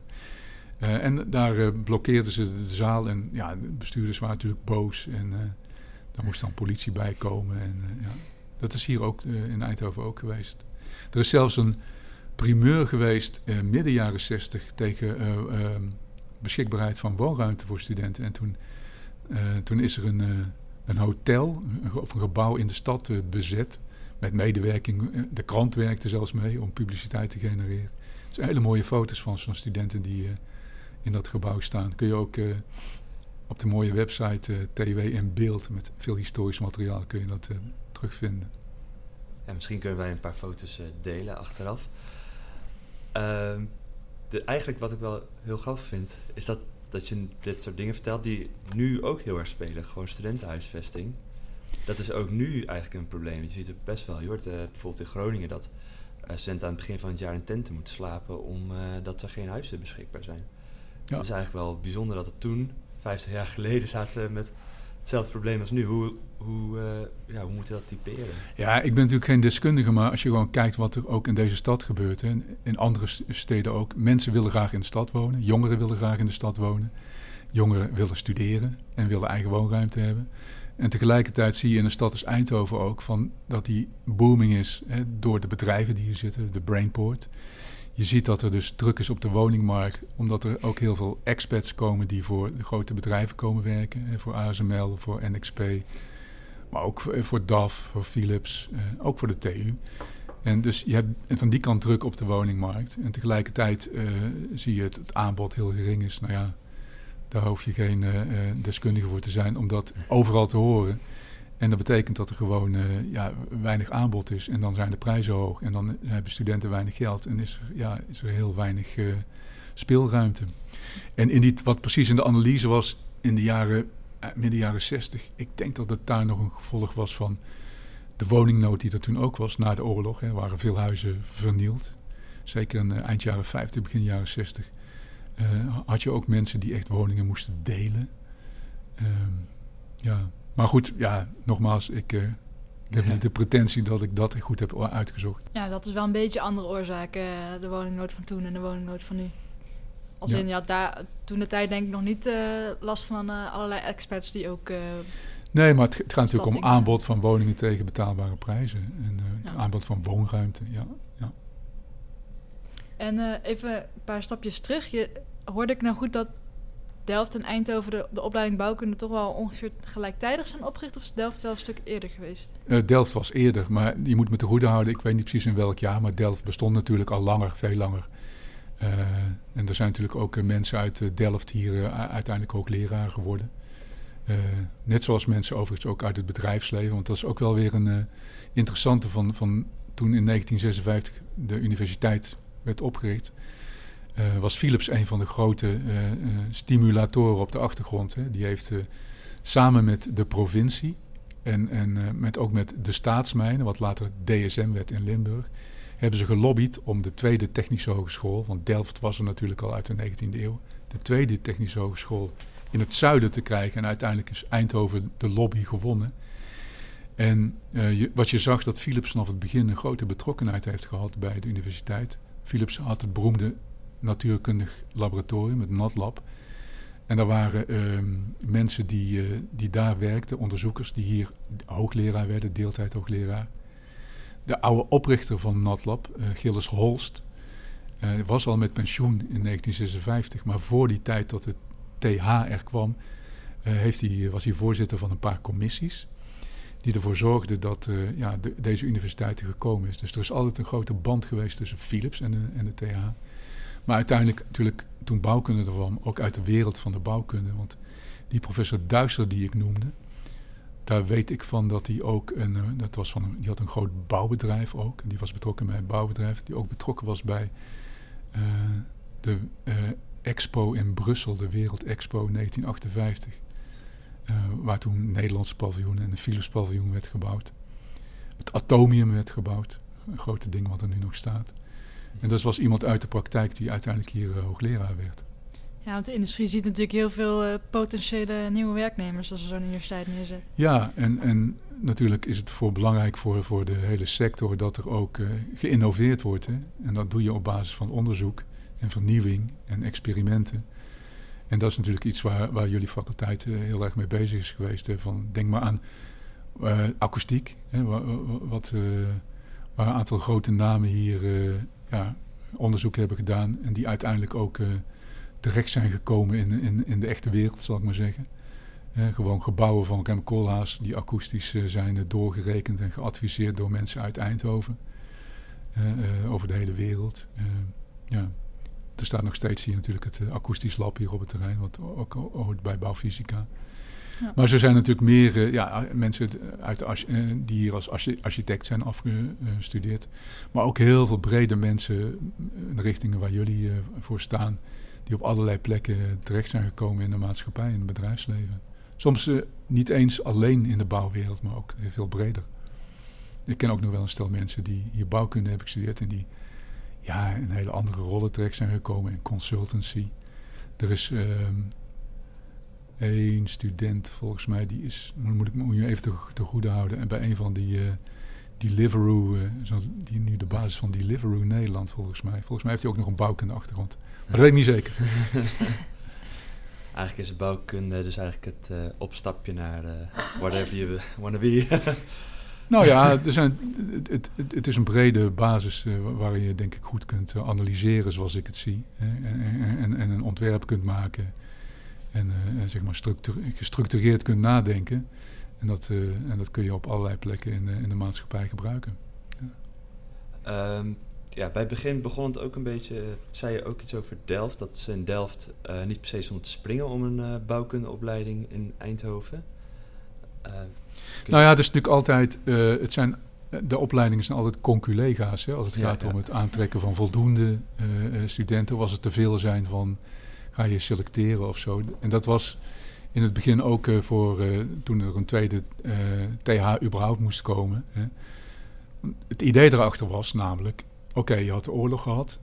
Speaker 2: Eh, en daar eh, blokkeerden ze de zaal. En ja, de bestuurders waren natuurlijk boos. En eh daar moest dan politie bij komen. En, ja. Dat is hier ook in Eindhoven ook geweest. Er is zelfs een primeur geweest midden jaren zestig tegen eh, ehm, beschikbaarheid van woonruimte voor studenten. En toen, toen is er een, eh, een hotel of een gebouw in de stad eh, bezet. Met medewerking. Eh, De krant werkte zelfs mee om publiciteit te genereren. Er zijn hele mooie foto's van, van studenten die eh, in dat gebouw staan. Kun je ook eh, op de mooie website eh, TW in beeld met veel historisch materiaal kun je dat eh, terugvinden.
Speaker 1: Ja, misschien kunnen wij een paar foto's eh, delen achteraf. Ehm, eigenlijk wat ik wel heel gaaf vind, is dat, dat je dit soort dingen vertelt die nu ook heel erg spelen. Gewoon studentenhuisvesting. Dat is ook nu eigenlijk een probleem. Je ziet het best wel. Je hoort eh, bijvoorbeeld in Groningen dat eh, studenten aan het begin van het jaar in tenten moeten slapen omdat er geen huizen beschikbaar zijn.
Speaker 2: Ja.
Speaker 1: Het is eigenlijk wel bijzonder dat het toen, 50 jaar geleden, zaten we met hetzelfde probleem als nu. Hoe, hoe, eh, ja, hoe moet dat typeren?
Speaker 2: Ja, ik ben natuurlijk geen deskundige, maar als je gewoon kijkt wat er ook in deze stad gebeurt, en in andere steden ook. Mensen willen graag in de stad wonen, jongeren willen graag in de stad wonen. Jongeren willen studeren en willen eigen woonruimte hebben. En tegelijkertijd zie je in een stad als Eindhoven ook van dat die booming is hè, door de bedrijven die hier zitten, de Brainport. Je ziet dat er dus druk is op de woningmarkt, omdat er ook heel veel expats komen die voor de grote bedrijven komen werken. Voor ASML, voor NXP, maar ook voor, voor DAF, voor Philips, eh, ook voor de TU. En dus je hebt van die kant druk op de woningmarkt. En tegelijkertijd eh, zie je het, het aanbod heel gering is. Nou ja, daar hoef je geen eh, eh, deskundige voor te zijn om dat overal te horen. En dat betekent dat er gewoon eh, ja, weinig aanbod is. En dan zijn de prijzen hoog. En dan hebben studenten weinig geld. En is er, ja, is er heel weinig eh, speelruimte. En in die, wat precies in de analyse was in de jaren, eh, midden jaren 60. Ik denk dat het daar nog een gevolg was van de woningnood die er toen ook was. Na de oorlog hè, waren veel huizen vernield. Zeker in eh, eind jaren 50, begin jaren 60. eh, had je ook mensen die echt woningen moesten delen. Ehm, ja. Maar goed, ja, nogmaals, ik, eh, ik heb
Speaker 1: Ja.
Speaker 2: niet de pretentie dat ik dat goed heb uitgezocht.
Speaker 3: Ja, dat is wel een beetje andere oorzaken. eh, De woningnood van toen en de woningnood van nu. Als
Speaker 2: Ja.
Speaker 3: in, je had daar toen de tijd denk ik nog niet eh, last van eh, allerlei expats die ook... eh,
Speaker 2: Nee, maar het, het gaat natuurlijk om aanbod van woningen tegen betaalbare prijzen. En eh,
Speaker 3: Ja.
Speaker 2: aanbod van woonruimte, ja. ja.
Speaker 3: En eh, even een paar stapjes terug. Je, hoorde ik nou goed dat Delft en Eindhoven de, de opleiding bouwkunde toch wel ongeveer gelijktijdig zijn opgericht? Of is Delft wel een stuk eerder geweest?
Speaker 2: Eh, Delft was eerder, maar je moet me te goede houden. Ik weet niet precies in welk jaar, maar Delft bestond natuurlijk al langer, veel langer. Eh, en er zijn natuurlijk ook eh, mensen uit Delft hier uiteindelijk hoogleraar geworden. Eh, net zoals mensen overigens ook uit het bedrijfsleven. Want dat is ook wel weer een interessante van, van toen in 1956 de universiteit werd opgericht. Eh, was Philips een van de grote eh, eh, stimulatoren op de achtergrond. Hè. Die heeft samen met de provincie en, en met, ook met de staatsmijnen, wat later DSM werd in Limburg, hebben ze gelobbyd om de tweede technische hogeschool, want Delft was er natuurlijk al uit de 19e eeuw, de tweede technische hogeschool in het zuiden te krijgen. En uiteindelijk is Eindhoven de lobby gewonnen. En je, wat je zag, dat Philips vanaf het begin een grote betrokkenheid heeft gehad bij de universiteit. Philips had het beroemde natuurkundig laboratorium, het NatLab. En daar waren ehm, mensen die, eh, die daar werkten, onderzoekers, die hier hoogleraar werden, deeltijd hoogleraar. De oude oprichter van NatLab, eh, Gilles Holst, Hij was al met pensioen in 1956, maar voor die tijd dat het TH er kwam, heeft hij, was hij voorzitter van een paar commissies die ervoor zorgden dat uh, ja, de, deze universiteit er gekomen is. Dus er is altijd een grote band geweest tussen Philips en de, en de TH. Maar uiteindelijk, natuurlijk, toen bouwkunde er kwam, ook uit de wereld van de bouwkunde. Want die professor Duister die ik noemde, daar weet ik van dat hij ook een, uh, dat was van die had een groot bouwbedrijf ook. En die was betrokken bij een bouwbedrijf, die ook betrokken was bij uh, de Expo in Brussel, de Wereld Expo 1958. Uh, waar toen Nederlandse paviljoen en de Philips paviljoen werd gebouwd. Het Atomium werd gebouwd, een grote ding wat er nu nog staat. En dat was iemand uit de praktijk die uiteindelijk hier uh, hoogleraar werd.
Speaker 3: Ja, want de industrie ziet natuurlijk heel veel uh, potentiële nieuwe werknemers als ze zo'n universiteit neerzet.
Speaker 2: Ja, en, en natuurlijk is het voor belangrijk voor, voor de hele sector dat er ook uh, geïnnoveerd wordt. Hè? En dat doe je op basis van onderzoek en vernieuwing en experimenten. En dat is natuurlijk iets waar, waar jullie faculteit uh, heel erg mee bezig is geweest. Hè? Van, denk maar aan akoestiek, hè? Wat, waar een aantal grote namen hier ja, onderzoek hebben gedaan. En die uiteindelijk ook terecht zijn gekomen in, in, in de echte wereld, zal ik maar zeggen. gewoon gebouwen van Rem Koolhaas die akoestisch zijn doorgerekend en geadviseerd door mensen uit Eindhoven. over de hele wereld. ja. Er staat nog steeds hier natuurlijk het uh, akoestisch lab hier op het terrein, wat ook hoort bij bouwfysica. Maar er zijn natuurlijk meer uh, ja, mensen uit de uh, die hier als architect zijn afgestudeerd. Maar ook heel veel brede mensen in de richtingen waar jullie voor staan. Die op allerlei plekken terecht zijn gekomen in de maatschappij, in het bedrijfsleven. Soms niet eens alleen in de bouwwereld, maar ook veel breder. Ik ken ook nog wel een stel mensen die hier bouwkunde hebben gestudeerd en die ja, een hele andere rollen terecht zijn gekomen in consultancy. Er is um, één student, volgens mij, die is, moet ik je even te, te goede houden. En bij een van die, uh, Deliveroo, uh, zo, die nu de basis van Deliveroo Nederland, volgens mij. Volgens mij heeft hij ook nog een bouwkunde achtergrond. Maar dat weet ik niet zeker.
Speaker 1: eigenlijk is bouwkunde dus eigenlijk het uh, opstapje naar whatever you wanna be.
Speaker 2: Nou ja, er zijn, het, het, het, is een brede basis waarin je denk ik goed kunt analyseren zoals ik het zie. Hè, en, en, en, een ontwerp kunt maken. En uh, zeg maar gestructureerd kunt nadenken. En dat, en dat kun je op allerlei plekken in, in de maatschappij gebruiken.
Speaker 1: Ja. Um, ja, bij het begin begon het ook een beetje, zei je ook iets over Delft. Dat ze in Delft niet per se stond te springen om een bouwkundeopleiding in Eindhoven.
Speaker 2: Uh, nou ja, dat is natuurlijk altijd. Uh, het zijn, de opleidingen zijn altijd conculega's. Hè, als het gaat ja. om het aantrekken van voldoende uh, studenten. Was het te veel zijn van. Je selecteren of zo. En dat was in het begin ook voor. toen er een tweede TH überhaupt moest komen. Hè. Het idee erachter was namelijk. Oké, je had de oorlog gehad.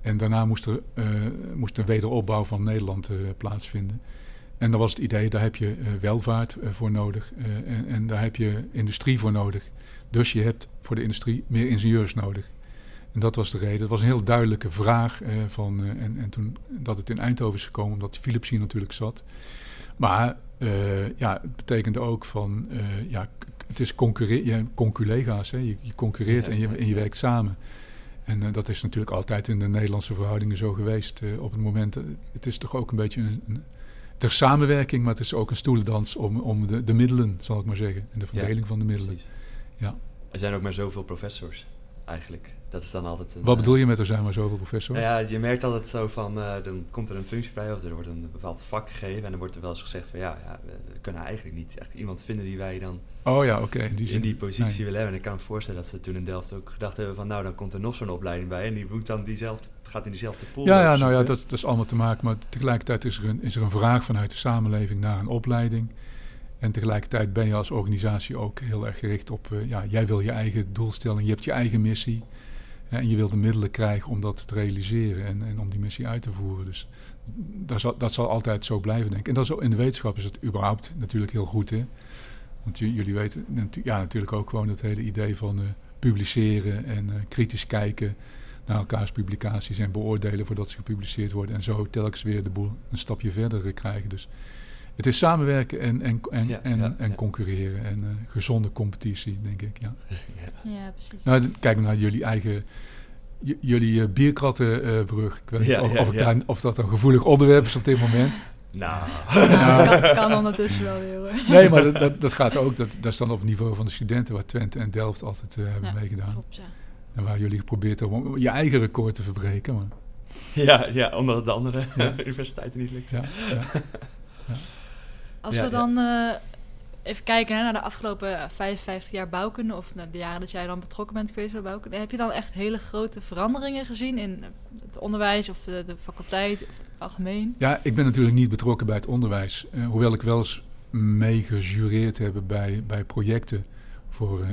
Speaker 2: En daarna moest er, moest een wederopbouw van Nederland plaatsvinden. En dan was het idee, daar heb je welvaart voor nodig en, en, daar heb je industrie voor nodig. Dus je hebt voor de industrie meer ingenieurs nodig. En dat was de reden. Het was een heel duidelijke vraag van, en, en toen dat het in Eindhoven is gekomen, omdat Philips hier natuurlijk zat. Maar ja, het betekende ook van, ja, het is je conculega's, hè? Je, je concurreert ja, en, je, en je werkt samen. En dat is natuurlijk altijd in de Nederlandse verhoudingen zo geweest. op het moment, het is toch ook een beetje een, een ter samenwerking, maar het is ook een stoelendans om, om de, de middelen, zal ik maar zeggen. En de verdeling ja, van de middelen. Ja.
Speaker 1: Er zijn ook maar zoveel professors, eigenlijk. Dat is dan altijd een,
Speaker 2: Wat bedoel je met er zijn maar zoveel professors?
Speaker 1: Nou ja, je merkt altijd zo van, uh, dan komt er een functie bij of er wordt een bepaald vak gegeven en dan wordt er wel eens gezegd van ja, ja we kunnen eigenlijk niet echt iemand vinden die wij dan
Speaker 2: oh ja, okay, in, die,
Speaker 1: in die positie nee. willen hebben. En ik kan me voorstellen dat ze toen in Delft ook gedacht hebben van nou, dan komt er nog zo'n opleiding bij en die moet dan diezelfde, gaat in diezelfde pool.
Speaker 2: Ja, ja nou ja, dat, dat is allemaal te maken, maar tegelijkertijd is er, een, is er een vraag vanuit de samenleving naar een opleiding. En tegelijkertijd ben je als organisatie ook heel erg gericht op, uh, ja, jij wil je eigen doelstelling, je hebt je eigen missie. En je wil de middelen krijgen om dat te realiseren en, en om die missie uit te voeren. Dus dat zal, dat zal altijd zo blijven, denk ik. En dat is, in de wetenschap is het überhaupt natuurlijk heel goed. Hè? Want jullie weten ja, natuurlijk ook gewoon het hele idee van uh, publiceren en uh, kritisch kijken naar elkaars publicaties en beoordelen voordat ze gepubliceerd worden. En zo telkens weer de boel een stapje verder krijgen. Dus het is samenwerken en, en, en, ja, en, ja, en concurreren en uh, gezonde competitie, denk ik. Ja,
Speaker 3: ja precies.
Speaker 2: Nou, kijk naar jullie eigen j- jullie eh, bierkrattenbrug. ik weet niet
Speaker 1: Ja,
Speaker 2: of,
Speaker 1: ja,
Speaker 2: of, ik
Speaker 1: ja.
Speaker 2: daar- of dat een gevoelig onderwerp is op dit moment.
Speaker 1: Nou,
Speaker 3: Nou, kan, kan ondertussen wel weer hoor.
Speaker 2: Nee, maar dat, dat, dat gaat ook. Dat, dat is dan op het niveau van de studenten waar Twente en Delft altijd eh, hebben
Speaker 3: Ja,
Speaker 2: meegedaan.
Speaker 3: Klopt, ja.
Speaker 2: En waar jullie geprobeerd hebben om je eigen record te verbreken. Maar,
Speaker 1: ja, ja, omdat het de andere
Speaker 2: Ja.
Speaker 1: universiteiten niet lukt.
Speaker 2: ja, ja.
Speaker 3: Als we dan eh, even kijken hè, naar de afgelopen eh, 55 jaar bouwkunde, of naar de jaren dat jij dan betrokken bent geweest bij bouwkunde, heb je dan echt hele grote veranderingen gezien in eh, het onderwijs of de, de faculteit of het algemeen?
Speaker 2: Ja, ik ben natuurlijk niet betrokken bij het onderwijs. eh, hoewel ik wel eens mee gejureerd heb bij, bij projecten voor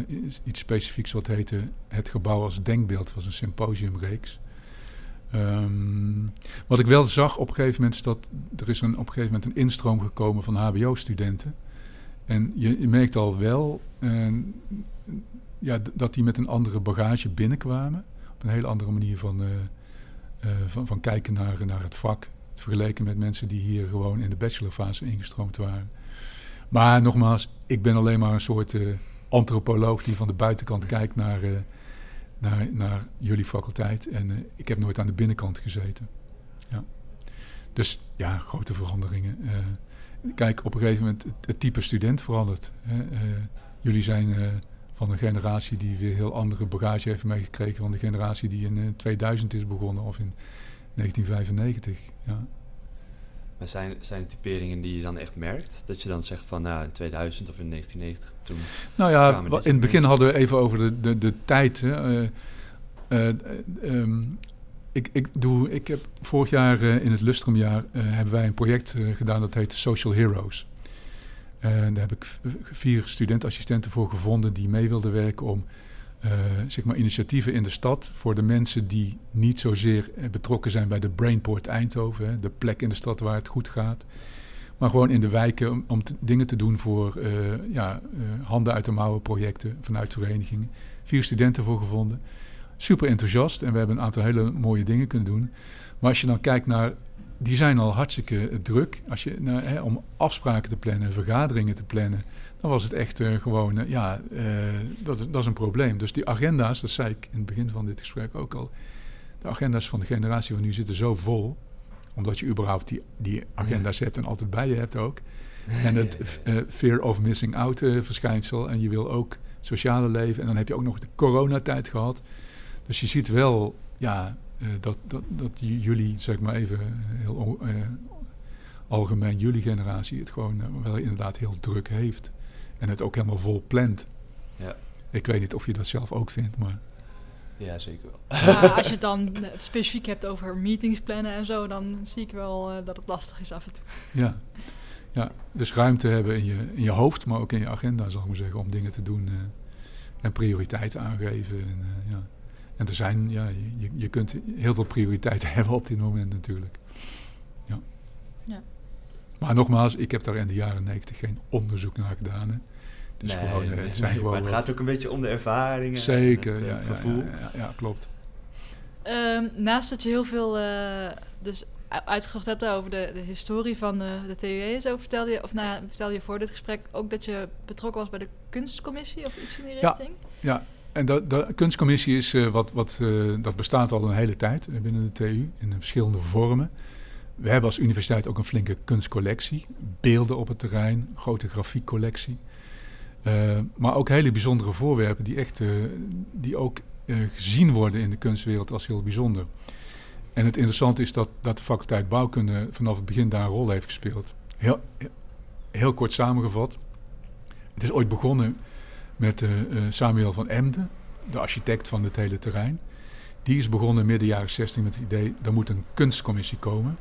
Speaker 2: iets- specifieks wat heette Het Gebouw als Denkbeeld. Was een symposiumreeks. Ehm, wat ik wel zag op een gegeven moment is dat er is een, op een gegeven moment een instroom gekomen van HBO-studenten. En je, je merkt al wel eh, ja, dat die met een andere bagage binnenkwamen. Op een hele andere manier van, eh, eh, van, van kijken naar, naar het vak. Vergeleken met mensen die hier gewoon in de bachelorfase ingestroomd waren. Maar nogmaals, ik ben alleen maar een soort eh, antropoloog die van de buitenkant kijkt naar, naar, jullie faculteit. En eh, ik heb nooit aan de binnenkant gezeten. Ja. Dus ja, grote veranderingen. Eh, kijk, op een gegeven moment, het, type student verandert. Hè. Eh, jullie zijn van een generatie die weer heel andere bagage heeft meegekregen dan de generatie die in eh, 2000 is begonnen of in 1995. Ja.
Speaker 1: Maar zijn, zijn typeringen die je dan echt merkt? Dat je dan zegt van, nou, in 2000 of in 1990 toen...
Speaker 2: Nou ja, in het begin
Speaker 1: mensen.
Speaker 2: hadden we even over de, de, de tijd. Hè. Eh, eh, eh, ehm, ik, ik, doe, ik heb vorig jaar eh, in het Lustrumjaar hebben wij een project gedaan dat heet Social Heroes. En daar heb ik vier studentassistenten voor gevonden die mee wilden werken om eh, zeg maar initiatieven in de stad voor de mensen die niet zozeer eh, betrokken zijn bij de Brainport Eindhoven, de plek in de stad waar het goed gaat. Maar gewoon in de wijken om, dingen te doen voor eh, ja, handen uit de mouwen projecten vanuit verenigingen. Vier studenten voor gevonden. Super enthousiast en we hebben een aantal hele mooie dingen kunnen doen. Maar als je dan kijkt naar, die zijn al hartstikke druk. Als je, nou, hè, om afspraken te plannen, vergaderingen te plannen, dan was het echt eh, gewoon, eh, ja, eh, dat, is- dat is een probleem. Dus die agenda's, dat zei ik in het begin van dit gesprek ook al, de agenda's van de generatie van nu zitten zo vol omdat je überhaupt die, die agenda's hebt en altijd bij je hebt ook. En het fear of missing out verschijnsel. En je wil ook sociale leven. En dan heb je ook nog de coronatijd gehad. Dus je ziet wel ja, dat, dat, dat j- jullie, zeg maar even eh, heel eh, algemeen, jullie generatie het gewoon eh, wel inderdaad heel druk heeft. En het ook helemaal vol plant.
Speaker 1: Ja,
Speaker 2: Ik weet niet of je dat zelf ook vindt, maar
Speaker 1: ja zeker wel.
Speaker 3: Maar als je het dan eh, specifiek hebt over meetings plannen en zo, dan zie ik wel eh, dat het lastig is af en toe.
Speaker 2: Ja. ja, dus ruimte hebben in je, in je hoofd, maar ook in je agenda, zal ik maar zeggen, om dingen te doen eh, en prioriteiten aangeven. En, eh, ja. En er zijn, ja, je- je, kunt heel veel prioriteiten hebben op dit moment natuurlijk. Ja.
Speaker 3: Ja.
Speaker 2: Maar nogmaals, ik heb daar in de jaren 90 geen onderzoek naar gedaan. Hè. Dus
Speaker 1: Nee,
Speaker 2: gewoon, eh,
Speaker 1: nee,
Speaker 2: het zijn
Speaker 1: nee,
Speaker 2: gewoon
Speaker 1: maar het
Speaker 2: wat-
Speaker 1: gaat ook een beetje om de ervaringen.
Speaker 2: Zeker,
Speaker 1: en het,
Speaker 2: ja,
Speaker 1: eh,
Speaker 2: ja,
Speaker 1: gevoel.
Speaker 2: ja, ja, ja, klopt.
Speaker 3: Ehm, naast dat je heel veel eh, dus uitgezocht hebt over de, de historie van de, de TUE en zo, vertelde je, of nou, ja, vertelde je voor dit gesprek ook dat je betrokken was bij de kunstcommissie of iets in die
Speaker 2: Ja.
Speaker 3: richting?
Speaker 2: Ja, en de, de kunstcommissie is eh, wat, wat eh, dat bestaat al een hele tijd eh, binnen de TU in verschillende vormen. We hebben als universiteit ook een flinke kunstcollectie, beelden op het terrein, grote grafiekcollectie. Maar ook hele bijzondere voorwerpen die, echt, die ook gezien worden in de kunstwereld als heel bijzonder. En het interessante is dat, dat de faculteit bouwkunde vanaf het begin daar een rol heeft gespeeld. Heel, heel kort samengevat. Het is ooit begonnen met eh, eh, Samuel van Emden, de architect van het hele terrein. Die is begonnen midden jaren 60 met het idee, er moet een kunstcommissie komen.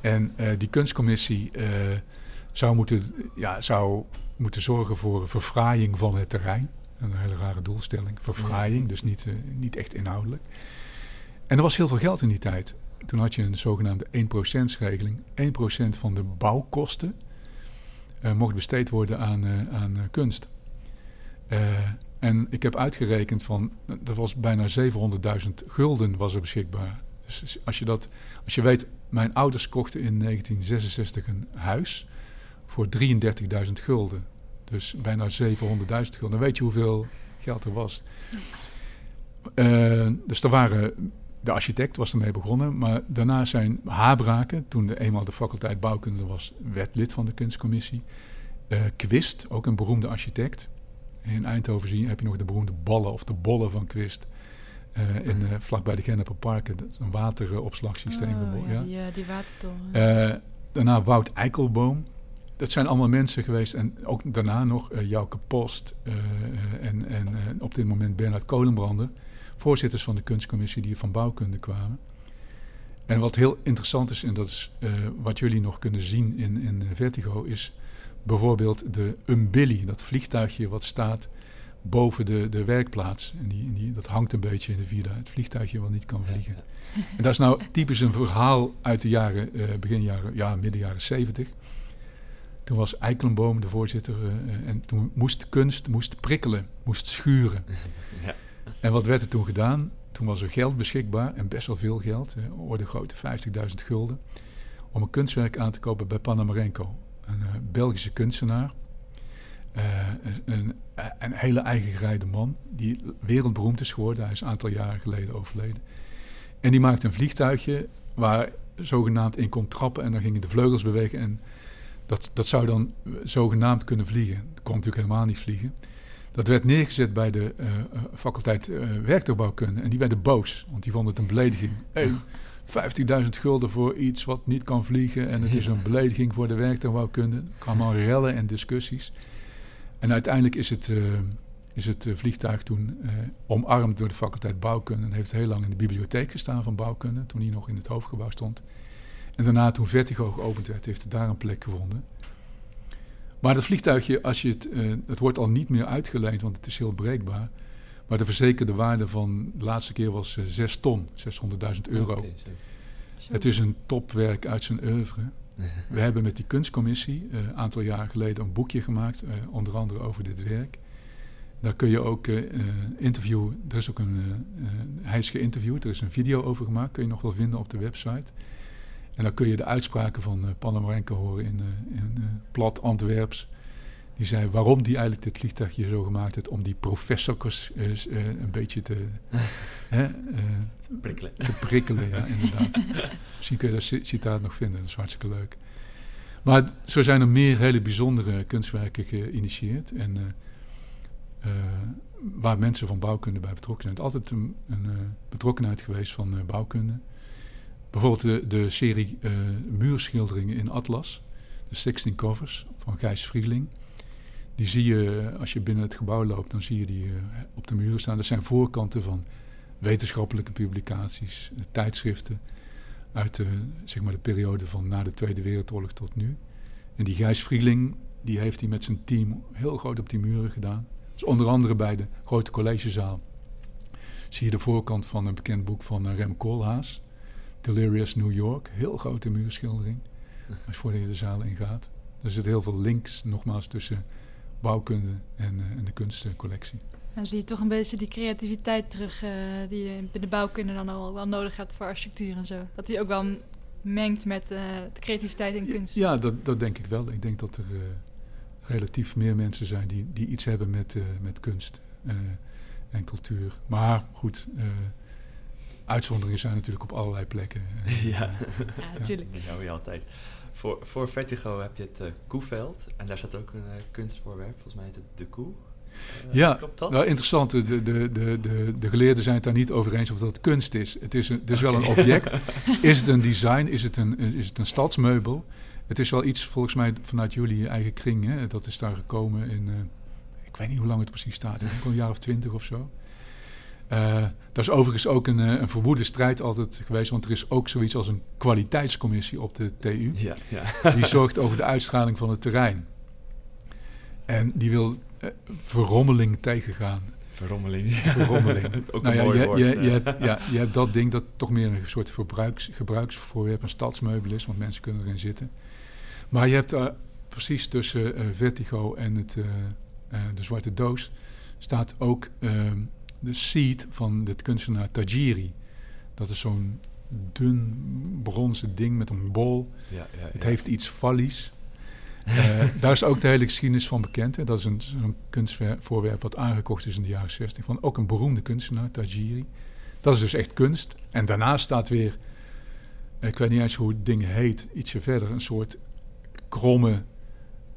Speaker 2: En eh, die kunstcommissie zou, moeten, ja, zou moeten zorgen voor verfraaiing van het terrein. Een hele rare doelstelling, verfraaiing, dus niet, niet echt inhoudelijk. En er was heel veel geld in die tijd. Toen had je een zogenaamde 1%-regeling. 1% van de bouwkosten mocht besteed worden aan, aan kunst. Eh, en ik heb uitgerekend van, dat was bijna 700.000 gulden was er beschikbaar. Dus als je, dat, als je weet, mijn ouders kochten in 1966 een huis voor 33.000 gulden. Dus bijna 700.000 gulden. Dan weet je hoeveel geld er was. Uh, dus er waren, de architect was ermee begonnen, maar daarna zijn Habraken, toen de, eenmaal de faculteit bouwkunde was, werd lid van de kunstcommissie. Uh, Quist, ook een beroemde architect. In Eindhoven zie je, heb je nog de beroemde ballen of de bollen van Quist. Uh, in, uh, vlakbij de Genneperparken, dat is een wateropslagsysteem.
Speaker 3: Oh, ja, ja, die watertoren.
Speaker 2: daarna Wout Eikelboom, dat zijn allemaal mensen geweest. En ook daarna nog Jouke Post en, en op dit moment Bernard Kolenbrander. Voorzitters van de kunstcommissie die van bouwkunde kwamen. En wat heel interessant is, en dat is wat jullie nog kunnen zien in, in Vertigo, is bijvoorbeeld de Umbilly, dat vliegtuigje wat staat boven de, de werkplaats. En die, die, dat hangt een beetje in de vierde, het vliegtuigje wat niet kan vliegen. En dat is nou typisch een verhaal uit de jaren, begin jaren, ja, midden jaren zeventig. Toen was Eikelenboom de voorzitter uh, en toen moest kunst moest prikkelen, moest schuren. Ja. En wat werd er toen gedaan? Toen was er geld beschikbaar en best wel veel geld, uh, orde grote 50.000 gulden, om een kunstwerk aan te kopen bij Panamarenko, een uh, Belgische kunstenaar. een, een, hele eigen gerijde man die wereldberoemd is geworden. Hij is een aantal jaren geleden overleden. En die maakte een vliegtuigje waar zogenaamd in kon trappen en dan gingen de vleugels bewegen en dat, dat zou dan zogenaamd kunnen vliegen. Dat kon natuurlijk helemaal niet vliegen. Dat werd neergezet bij de uh, faculteit uh, werktuigbouwkunde. En die werden boos, want die vonden het een belediging. 15.000 gulden voor iets wat niet kan vliegen. En het is een belediging voor de werktuigbouwkunde. Er kwamen al rellen en discussies. En uiteindelijk is het, uh, is het vliegtuig toen omarmd door de faculteit bouwkunde. En heeft heel lang in de bibliotheek gestaan van bouwkunde. Toen hij nog in het hoofdgebouw stond. En daarna, toen Vertigo geopend werd, heeft het daar een plek gevonden. Maar dat vliegtuigje, als je het, uh, het wordt al niet meer uitgeleend, want het is heel breekbaar. Maar de verzekerde waarde van de laatste keer was uh, eh, 6 ton, 600.000 euro. Okay, het is een topwerk uit zijn oeuvre. We hebben met die kunstcommissie een uh, aantal jaar geleden een boekje gemaakt, onder andere over dit werk. Daar kun je ook interviewen. Er is ook een, hij is geïnterviewd, er is een video over gemaakt, kun je nog wel vinden op de website. En dan kun je de uitspraken van uh, Panamarenko horen in, uh, in uh, plat Antwerps. Die zei waarom die eigenlijk dit vliegtuigje zo gemaakt heeft. Om die professors een beetje te,
Speaker 1: hè, prikkelen.
Speaker 2: te prikkelen. ja, inderdaad. Misschien kun je dat citaat nog vinden, dat is hartstikke leuk. Maar zo zijn er meer hele bijzondere kunstwerken geïnitieerd. En waar mensen van bouwkunde bij betrokken zijn. Het is altijd een, een betrokkenheid geweest van bouwkunde. Bijvoorbeeld de, de serie muurschilderingen in Atlas, de 16 covers van Gijs Vrieling. Die zie je, als je binnen het gebouw loopt, dan zie je die uh, op de muren staan. Dat zijn voorkanten van wetenschappelijke publicaties, uh, tijdschriften uit de, zeg maar de periode van na de Tweede Wereldoorlog tot nu. En die Gijs Vrieling, die heeft hij met zijn team heel groot op die muren gedaan. Dus onder andere bij de grote collegezaal zie je de voorkant van een bekend boek van Rem Koolhaas. Delirious New York. Heel grote muurschildering. Als je je de zaal ingaat. Er zit heel veel links, nogmaals, tussen bouwkunde en, uh, en de kunstcollectie.
Speaker 3: Dan zie je toch een beetje die creativiteit terug uh, die je bij de bouwkunde dan al wel nodig hebt voor architectuur en zo. Dat die ook wel mengt met uh, de creativiteit in kunst.
Speaker 2: Ja, dat, dat denk ik wel. Ik denk dat er relatief meer mensen zijn die, die iets hebben met, met kunst en cultuur. Maar goed, Uitzonderingen zijn natuurlijk op allerlei plekken.
Speaker 1: ja,
Speaker 3: natuurlijk.
Speaker 1: Ja, dat hou je altijd. Voor, voor Vertigo heb je het uh, Koeveld. En daar staat ook een uh, kunstvoorwerp. Volgens mij heet het De Koe.
Speaker 2: Uh, ja, klopt dat? Nou, interessant. De, de, de, de, de geleerden zijn het daar niet over eens of dat kunst is. Het is, een, het is okay. wel een object. is het een design? Is het een, is het een stadsmeubel? Het is wel iets volgens mij vanuit jullie eigen kring. Hè? Dat is daar gekomen in... ik weet niet hoe lang het precies staat. Ik denk een jaar of twintig of zo. Uh, dat is overigens ook een, een verwoede strijd altijd geweest, want er is ook zoiets als een kwaliteitscommissie op de TU.
Speaker 1: Ja, ja.
Speaker 2: Die zorgt over de uitstraling van het terrein. En die wil uh, verrommeling tegengaan.
Speaker 1: Verrommeling.
Speaker 2: Verrommeling.
Speaker 1: ook
Speaker 2: nou
Speaker 1: een
Speaker 2: ja,
Speaker 1: mooi
Speaker 2: je,
Speaker 1: woord.
Speaker 2: je, je, hebt, ja, je hebt dat ding dat toch meer een soort verbruiks, gebruiksvoorwerp, een stadsmeubel is, want mensen kunnen erin zitten. Maar je hebt uh, precies tussen Vertigo en het, de Zwarte Doos staat ook ehm, de seed van dit kunstenaar Tajiri. Dat is zo'n dun bronzen ding met een bol.
Speaker 1: Ja, ja,
Speaker 2: het heeft iets vallies. Eh, daar is ook de hele geschiedenis van bekend. Hè. Dat is een, een kunstvoorwerp wat aangekocht is in de jaren 60 van ook een beroemde kunstenaar, Tajiri. Dat is dus echt kunst. En daarnaast staat weer, ik weet niet eens hoe het ding heet, ietsje verder, een soort kromme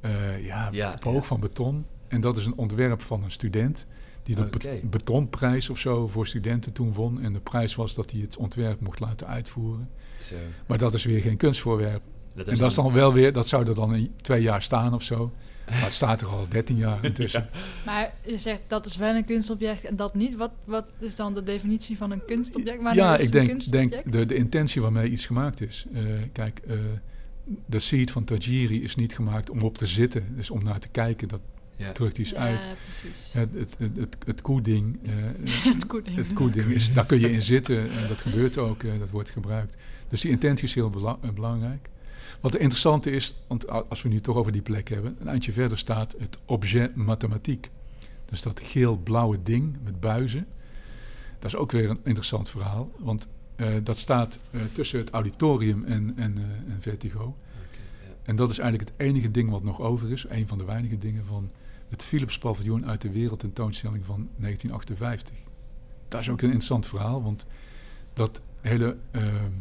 Speaker 2: uh, ja, boog van beton. En dat is een ontwerp van een student die de betonprijs of zo voor studenten toen won. En de prijs was dat hij het ontwerp mocht laten uitvoeren.
Speaker 1: Zo.
Speaker 2: Maar dat is weer geen kunstvoorwerp.
Speaker 1: Dat
Speaker 2: en dat is dan wel weer, dat zou er dan in twee jaar staan of zo. Maar het staat er al 13 jaar intussen.
Speaker 3: Maar je zegt dat is wel een kunstobject en dat niet. Wat, wat is dan de definitie van een kunstobject? Wanneer
Speaker 2: ja,
Speaker 3: is
Speaker 2: ik denk, denk de, de intentie waarmee iets gemaakt is. Eh, kijk, eh, de seed van Tajiri is niet gemaakt om op te zitten. Dus om naar te kijken, dat
Speaker 1: Ja.
Speaker 2: drukt iets
Speaker 3: ja,
Speaker 2: uit.
Speaker 3: precies.
Speaker 2: Het, het, het, het, het koeding, eh,
Speaker 3: het goed.
Speaker 2: het koeding is, daar kun je in zitten en dat gebeurt ook, eh, dat wordt gebruikt. Dus die intentie is heel bela- eh, belangrijk. Wat het interessante is, want als we nu toch over die plek hebben, een eindje verder staat het objet mathematiek. Dus dat geel-blauwe ding met buizen. Dat is ook weer een interessant verhaal, want eh, dat staat eh, tussen het auditorium en, en, eh, en Vertigo. En dat is eigenlijk het enige ding wat nog over is, een van de weinige dingen van het Philips paviljoen uit de wereldtentoonstelling van 1958. Dat is ook een interessant verhaal, want dat hele ehm,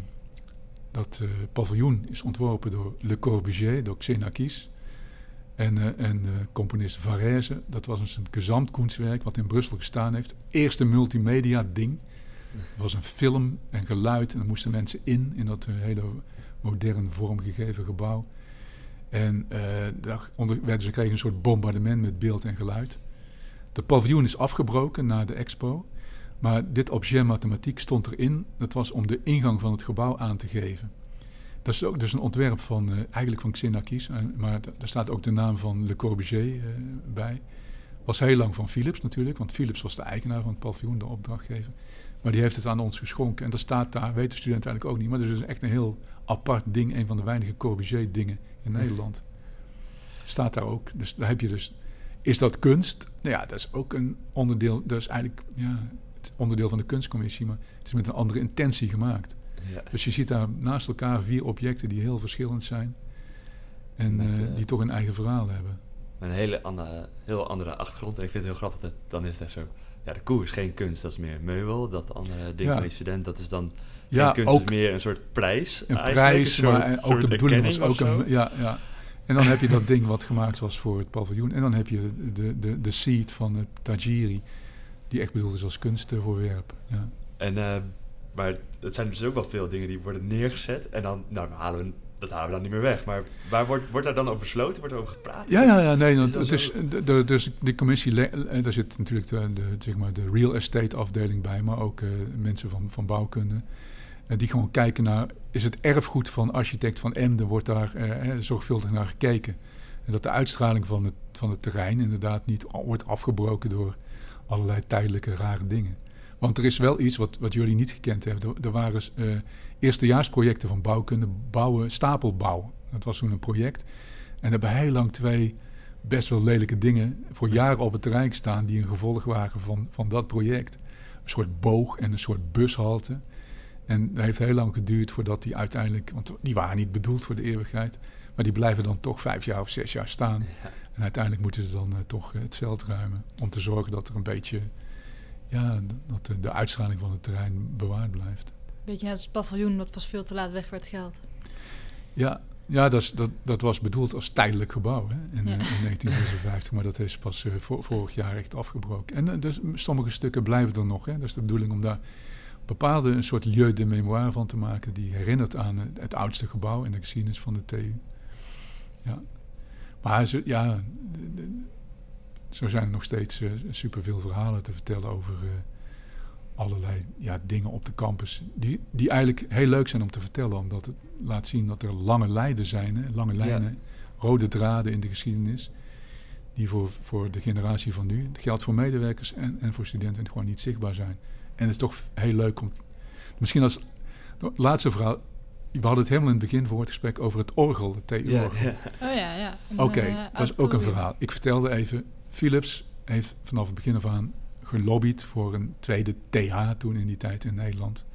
Speaker 2: dat eh, paviljoen is ontworpen door Le Corbusier, door Xenakis. En, eh, en eh, componist Varese, dat was een gezamtkunstwerk wat in Brussel gestaan heeft. Eerste multimedia ding. Het was een film en geluid en er moesten mensen in, in dat hele modern vormgegeven gebouw. En werden ze kregen een soort bombardement met beeld en geluid. De paviljoen is afgebroken na de expo. Maar dit objet mathematiek stond erin. Dat was om de ingang van het gebouw aan te geven. Dat is ook dus een ontwerp van, eh, eigenlijk van Xenakis. eh, maar daar staat ook de naam van Le Corbusier eh, bij. Was heel lang van Philips natuurlijk. Want Philips was de eigenaar van het paviljoen, de opdrachtgever. Maar die heeft het aan ons geschonken. En dat staat daar, weten studenten eigenlijk ook niet. Maar het is echt een heel apart ding. Een van de weinige Corbusier dingen in Nederland. Staat daar ook. Dus daar heb je dus... Is dat kunst? Nou ja, dat is ook een onderdeel... Dat is eigenlijk ja, het onderdeel van de kunstcommissie. Maar het is met een andere intentie gemaakt.
Speaker 1: Ja.
Speaker 2: Dus je ziet daar naast elkaar vier objecten die heel verschillend zijn. En
Speaker 1: Met,
Speaker 2: eh,
Speaker 1: eh,
Speaker 2: die toch een eigen verhaal hebben.
Speaker 1: Een hele andere, heel andere achtergrond. En ik vind het heel grappig dat dan is dat zo. Ja, de koe is geen kunst, dat is meer meubel. Dat andere ding
Speaker 2: Ja.
Speaker 1: van die student, dat is dan
Speaker 2: Ja,
Speaker 1: geen kunst,
Speaker 2: ook
Speaker 1: is meer een soort prijs.
Speaker 2: een prijs,
Speaker 1: soort-
Speaker 2: maar ook
Speaker 1: soort
Speaker 2: de bedoeling was ook een... Ja, ja. En dan heb je dat ding wat gemaakt was voor het paviljoen. En dan heb je de, de, de, de seed van het Tajiri, die echt bedoeld is als kunstvoorwerp. Ja.
Speaker 1: En, eh, maar het zijn dus ook wel veel dingen die worden neergezet. En dan nou, halen we, dat halen we dan niet meer weg. Maar waar wordt, wordt daar dan over besloten? Wordt er over gepraat?
Speaker 2: Ja, ja, ja, nee, want het is, de, de- dus die commissie, eh, daar zit natuurlijk de, de, zeg maar de real estate afdeling bij, maar ook eh, mensen van, van bouwkunde. eh, die gewoon kijken naar, is het erfgoed van architect van Emden, wordt daar eh, zorgvuldig naar gekeken. En dat de uitstraling van het, van het terrein inderdaad niet wordt afgebroken door allerlei tijdelijke rare dingen. Want er is wel iets wat, wat jullie niet gekend hebben. Er, er waren eh, eerstejaarsprojecten van bouwkunde, bouwen, stapelbouw. Dat was toen een project. En daar hebben heel lang twee best wel lelijke dingen voor jaren op het terrein staan die een gevolg waren van, van dat project. Een soort boog en een soort bushalte. En dat heeft heel lang geduurd voordat die uiteindelijk, want die waren niet bedoeld voor de eeuwigheid, maar die blijven dan toch vijf jaar of zes jaar staan.
Speaker 1: Ja.
Speaker 2: En uiteindelijk moeten ze dan eh, toch eh, het veld ruimen om te zorgen dat er een beetje, ja, dat de, de uitstraling van het terrein bewaard blijft.
Speaker 3: Beetje net als het paviljoen, dat pas veel te laat weg werd geld.
Speaker 2: Ja, ja dat, is, dat, dat was bedoeld als tijdelijk gebouw hè, in,
Speaker 3: Ja.
Speaker 2: eh, in 1956, maar dat is pas eh, vor- vorig jaar echt afgebroken. En eh, dus sommige stukken blijven er nog. Hè. Dat is de bedoeling om daar bepaalde een soort lieu de mémoire van te maken die herinnert aan het, het oudste gebouw in de geschiedenis van de TU. Ja. Maar ja, eh, zo zijn er nog steeds eh, superveel verhalen te vertellen over eh, allerlei ja, dingen op de campus. Die, die eigenlijk heel leuk zijn om te vertellen, omdat het laat zien dat er lange lijnen zijn, hè, lange lijnen, rode draden in de geschiedenis. Die voor, voor de generatie van nu, het geldt voor medewerkers en, en voor studenten, gewoon niet zichtbaar zijn. En het is toch heel leuk om. Misschien als laatste verhaal. We hadden het helemaal in het begin voor het gesprek over het orgel, het TU-orgel.
Speaker 1: Ja, ja.
Speaker 3: Oh ja, ja.
Speaker 2: Oké,
Speaker 3: eh,
Speaker 2: dat is ook een verhaal. Ik vertelde even, Philips heeft vanaf het begin af aan gelobbyd voor een tweede TH toen in die tijd in Nederland.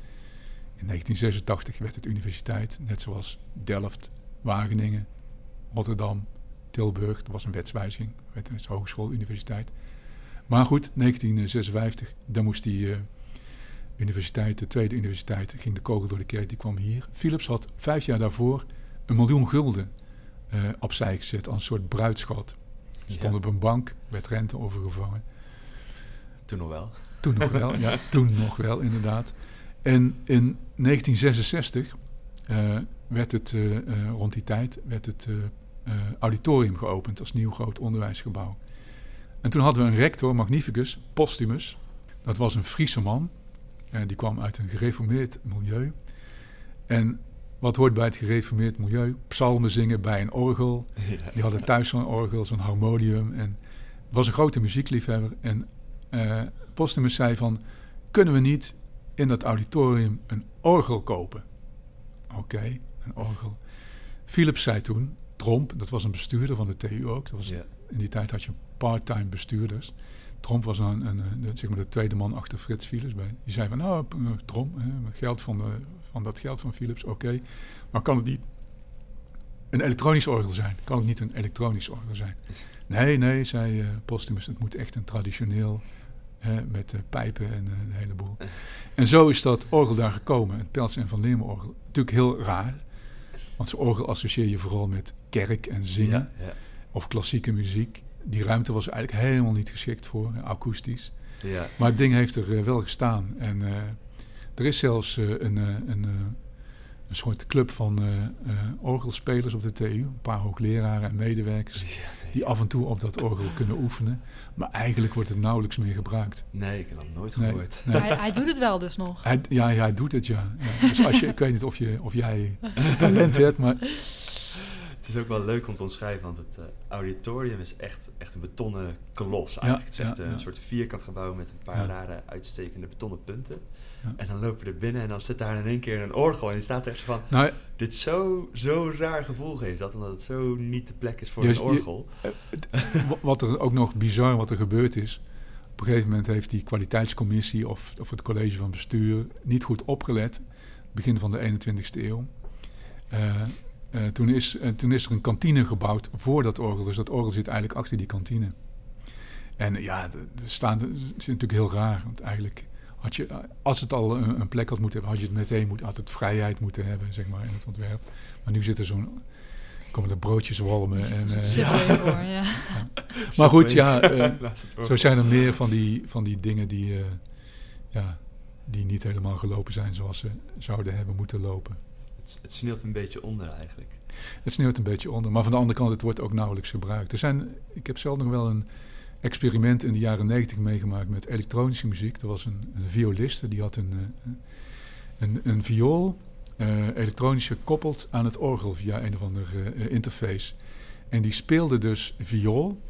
Speaker 2: In 1986 werd het universiteit, net zoals Delft, Wageningen, Rotterdam, Tilburg. Dat was een wetswijziging, wet, hogeschool, universiteit. Maar goed, 1956, dan moest die uh, universiteit, de tweede universiteit, ging de kogel door de kerk, die kwam hier. Philips had vijf jaar daarvoor een miljoen gulden uh, opzij gezet als een soort bruidschat. Ze stond op een bank, werd rente overgevangen.
Speaker 1: Toen nog wel.
Speaker 2: Toen nog wel, ja, toen nog wel, inderdaad. En in 1966 uh, werd het, uh, rond die tijd, werd het auditorium geopend als nieuw groot onderwijsgebouw. En toen hadden we een rector, Magnificus, Postumus. Dat was een Friese man. En die kwam uit een gereformeerd milieu. En wat hoort bij het gereformeerd milieu? Psalmen zingen bij een orgel. Die hadden thuis zo'n orgel, zo'n harmonium. En was een grote muziekliefhebber. En uh, Postumus zei van... kunnen we niet in dat auditorium een orgel kopen? Oké, een orgel. Philips zei toen... Tromp, dat was een bestuurder van de TU ook. Dat was, In die tijd had je part-time bestuurders. Tromp was een, een, een, zeg maar de tweede man achter Frits Philips. Bij. Die zei van, nou, Tromp, geld van, de, van dat geld van Philips, oké. Maar kan het niet een elektronisch orgel zijn? Kan het niet een elektronisch orgel zijn? Nee, nee, zei uh, Postumus, het moet echt een traditioneel, hè, met uh, pijpen en uh, de hele boel. En zo is dat orgel daar gekomen, het Pels en Van Leermen orgel. Natuurlijk heel raar, want zo'n orgel associeer je vooral met kerk en zingen. Ja, ja. Of klassieke muziek die ruimte was eigenlijk helemaal niet geschikt voor, akoestisch. Ja. Maar het ding heeft er wel gestaan. En uh, er is zelfs uh, een, uh, een, een soort club van orgelspelers op de TU. Een paar hoogleraren en medewerkers. Ja, nee. Die af en toe op dat orgel kunnen oefenen. Maar eigenlijk wordt het nauwelijks meer gebruikt.
Speaker 1: Nee, ik heb dat nooit gehoord.
Speaker 3: Nee, nee. Hij, hij, doet het wel dus nog.
Speaker 2: Hij, ja, hij doet het, ja. ja. Dus als je, ik weet niet of, je, of jij talent hebt, maar
Speaker 1: het is ook wel leuk om te omschrijven, want het uh, auditorium is echt, echt een betonnen kolos eigenlijk. het is echt een soort vierkant gebouw met een paar rare uitstekende betonnen punten. En dan lopen we er binnen en dan zit daar in één keer een orgel en je staat er echt van... Nou, dit zo, zo raar gevoel geeft dat, omdat het zo niet de plek is voor een orgel.
Speaker 2: Eh, wat er ook nog bizar wat er gebeurd is... Op een gegeven moment heeft die kwaliteitscommissie of, of het college van bestuur niet goed opgelet. Begin van de 21ste eeuw. Uh, uh, toen, is, uh, toen is er een kantine gebouwd voor dat orgel. Dus dat orgel zit eigenlijk achter die kantine. En ja, er staan, het is natuurlijk heel raar. Want eigenlijk had je, als het al een, een, plek had moeten hebben, had je het meteen moet, had het vrijheid moeten hebben, zeg maar, in het ontwerp. Maar nu zit er zo'n komen er broodjes walmen. En, uh, ja. Voor, ja. ja. Maar goed, ja, uh, zo zijn er meer van die, van die dingen die, uh, ja, die niet helemaal gelopen zijn zoals ze zouden hebben moeten lopen
Speaker 1: het, sneeuwt een beetje onder eigenlijk.
Speaker 2: Het sneeuwt een beetje onder, maar van de andere kant, het wordt ook nauwelijks gebruikt. Er zijn, ik heb zelf nog wel een experiment in de jaren negentig meegemaakt met elektronische muziek. Er was een, violiste, die had een, eh, een, een viool uh, elektronisch gekoppeld aan het orgel via een of andere uh, interface. En die speelde dus viool.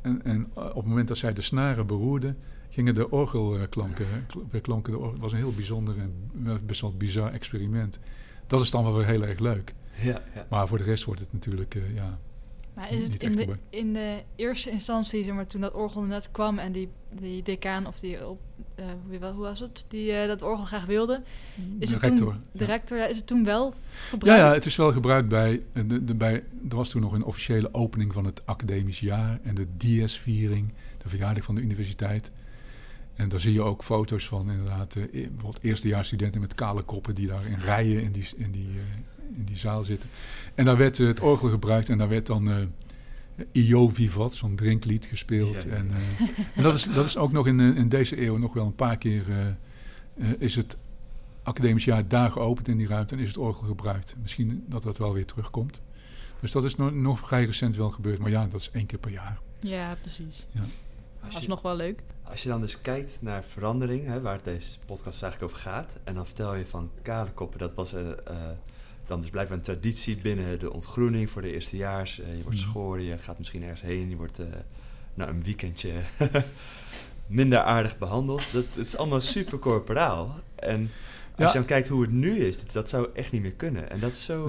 Speaker 2: En, en op het moment dat zij de snaren beroerde, gingen de orgelklanken, orgel. Het was een heel bijzonder en best wel bizar experiment dat is dan wel weer heel erg leuk. Ja, ja. Maar voor de rest wordt het natuurlijk, uh, ja...
Speaker 3: Maar is het in de, in de eerste instantie, zeg maar, toen dat orgel net kwam en die, die decaan of die op, uh, hoe, hoe was het, die uh, dat orgel graag wilde, is
Speaker 2: de
Speaker 3: het
Speaker 2: rector,
Speaker 3: toen, de rector, ja, is het toen wel gebruikt?
Speaker 2: Ja, ja, het is wel gebruikt bij, de, de, bij, er was toen nog een officiële opening van het academisch jaar en de DS-viering, de verjaardag van de universiteit. En daar zie je ook foto's van inderdaad, uh, bijvoorbeeld eerstejaarsstudenten met kale koppen die daar in rijen in die, in die, uh, in die zaal zitten. En daar werd uh, het orgel gebruikt en daar werd dan uh, Io Vivat, zo'n drinklied gespeeld. En, en, dat, is, dat is ook nog in, in deze eeuw nog wel een paar keer is het academisch jaar daar geopend in die ruimte en is het orgel gebruikt. Misschien dat dat wel weer terugkomt. Dus dat is nog, nog vrij recent wel gebeurd, maar ja, dat is één keer per jaar.
Speaker 3: Ja, precies. Ja. Dat is nog wel leuk.
Speaker 1: Als je dan dus kijkt naar verandering, hè, waar deze podcast eigenlijk over gaat, en dan vertel je van kaderkoppen, dat was uh, uh, dan dus blijkbaar een traditie binnen de ontgroening voor de eerstejaars. Uh, je wordt mhm. schoren, je gaat misschien ergens heen, je wordt nou, een weekendje minder aardig behandeld. Dat, het is allemaal super corporaal. En als je dan kijkt hoe het nu is, dat, dat, zou echt niet meer kunnen. En dat is zo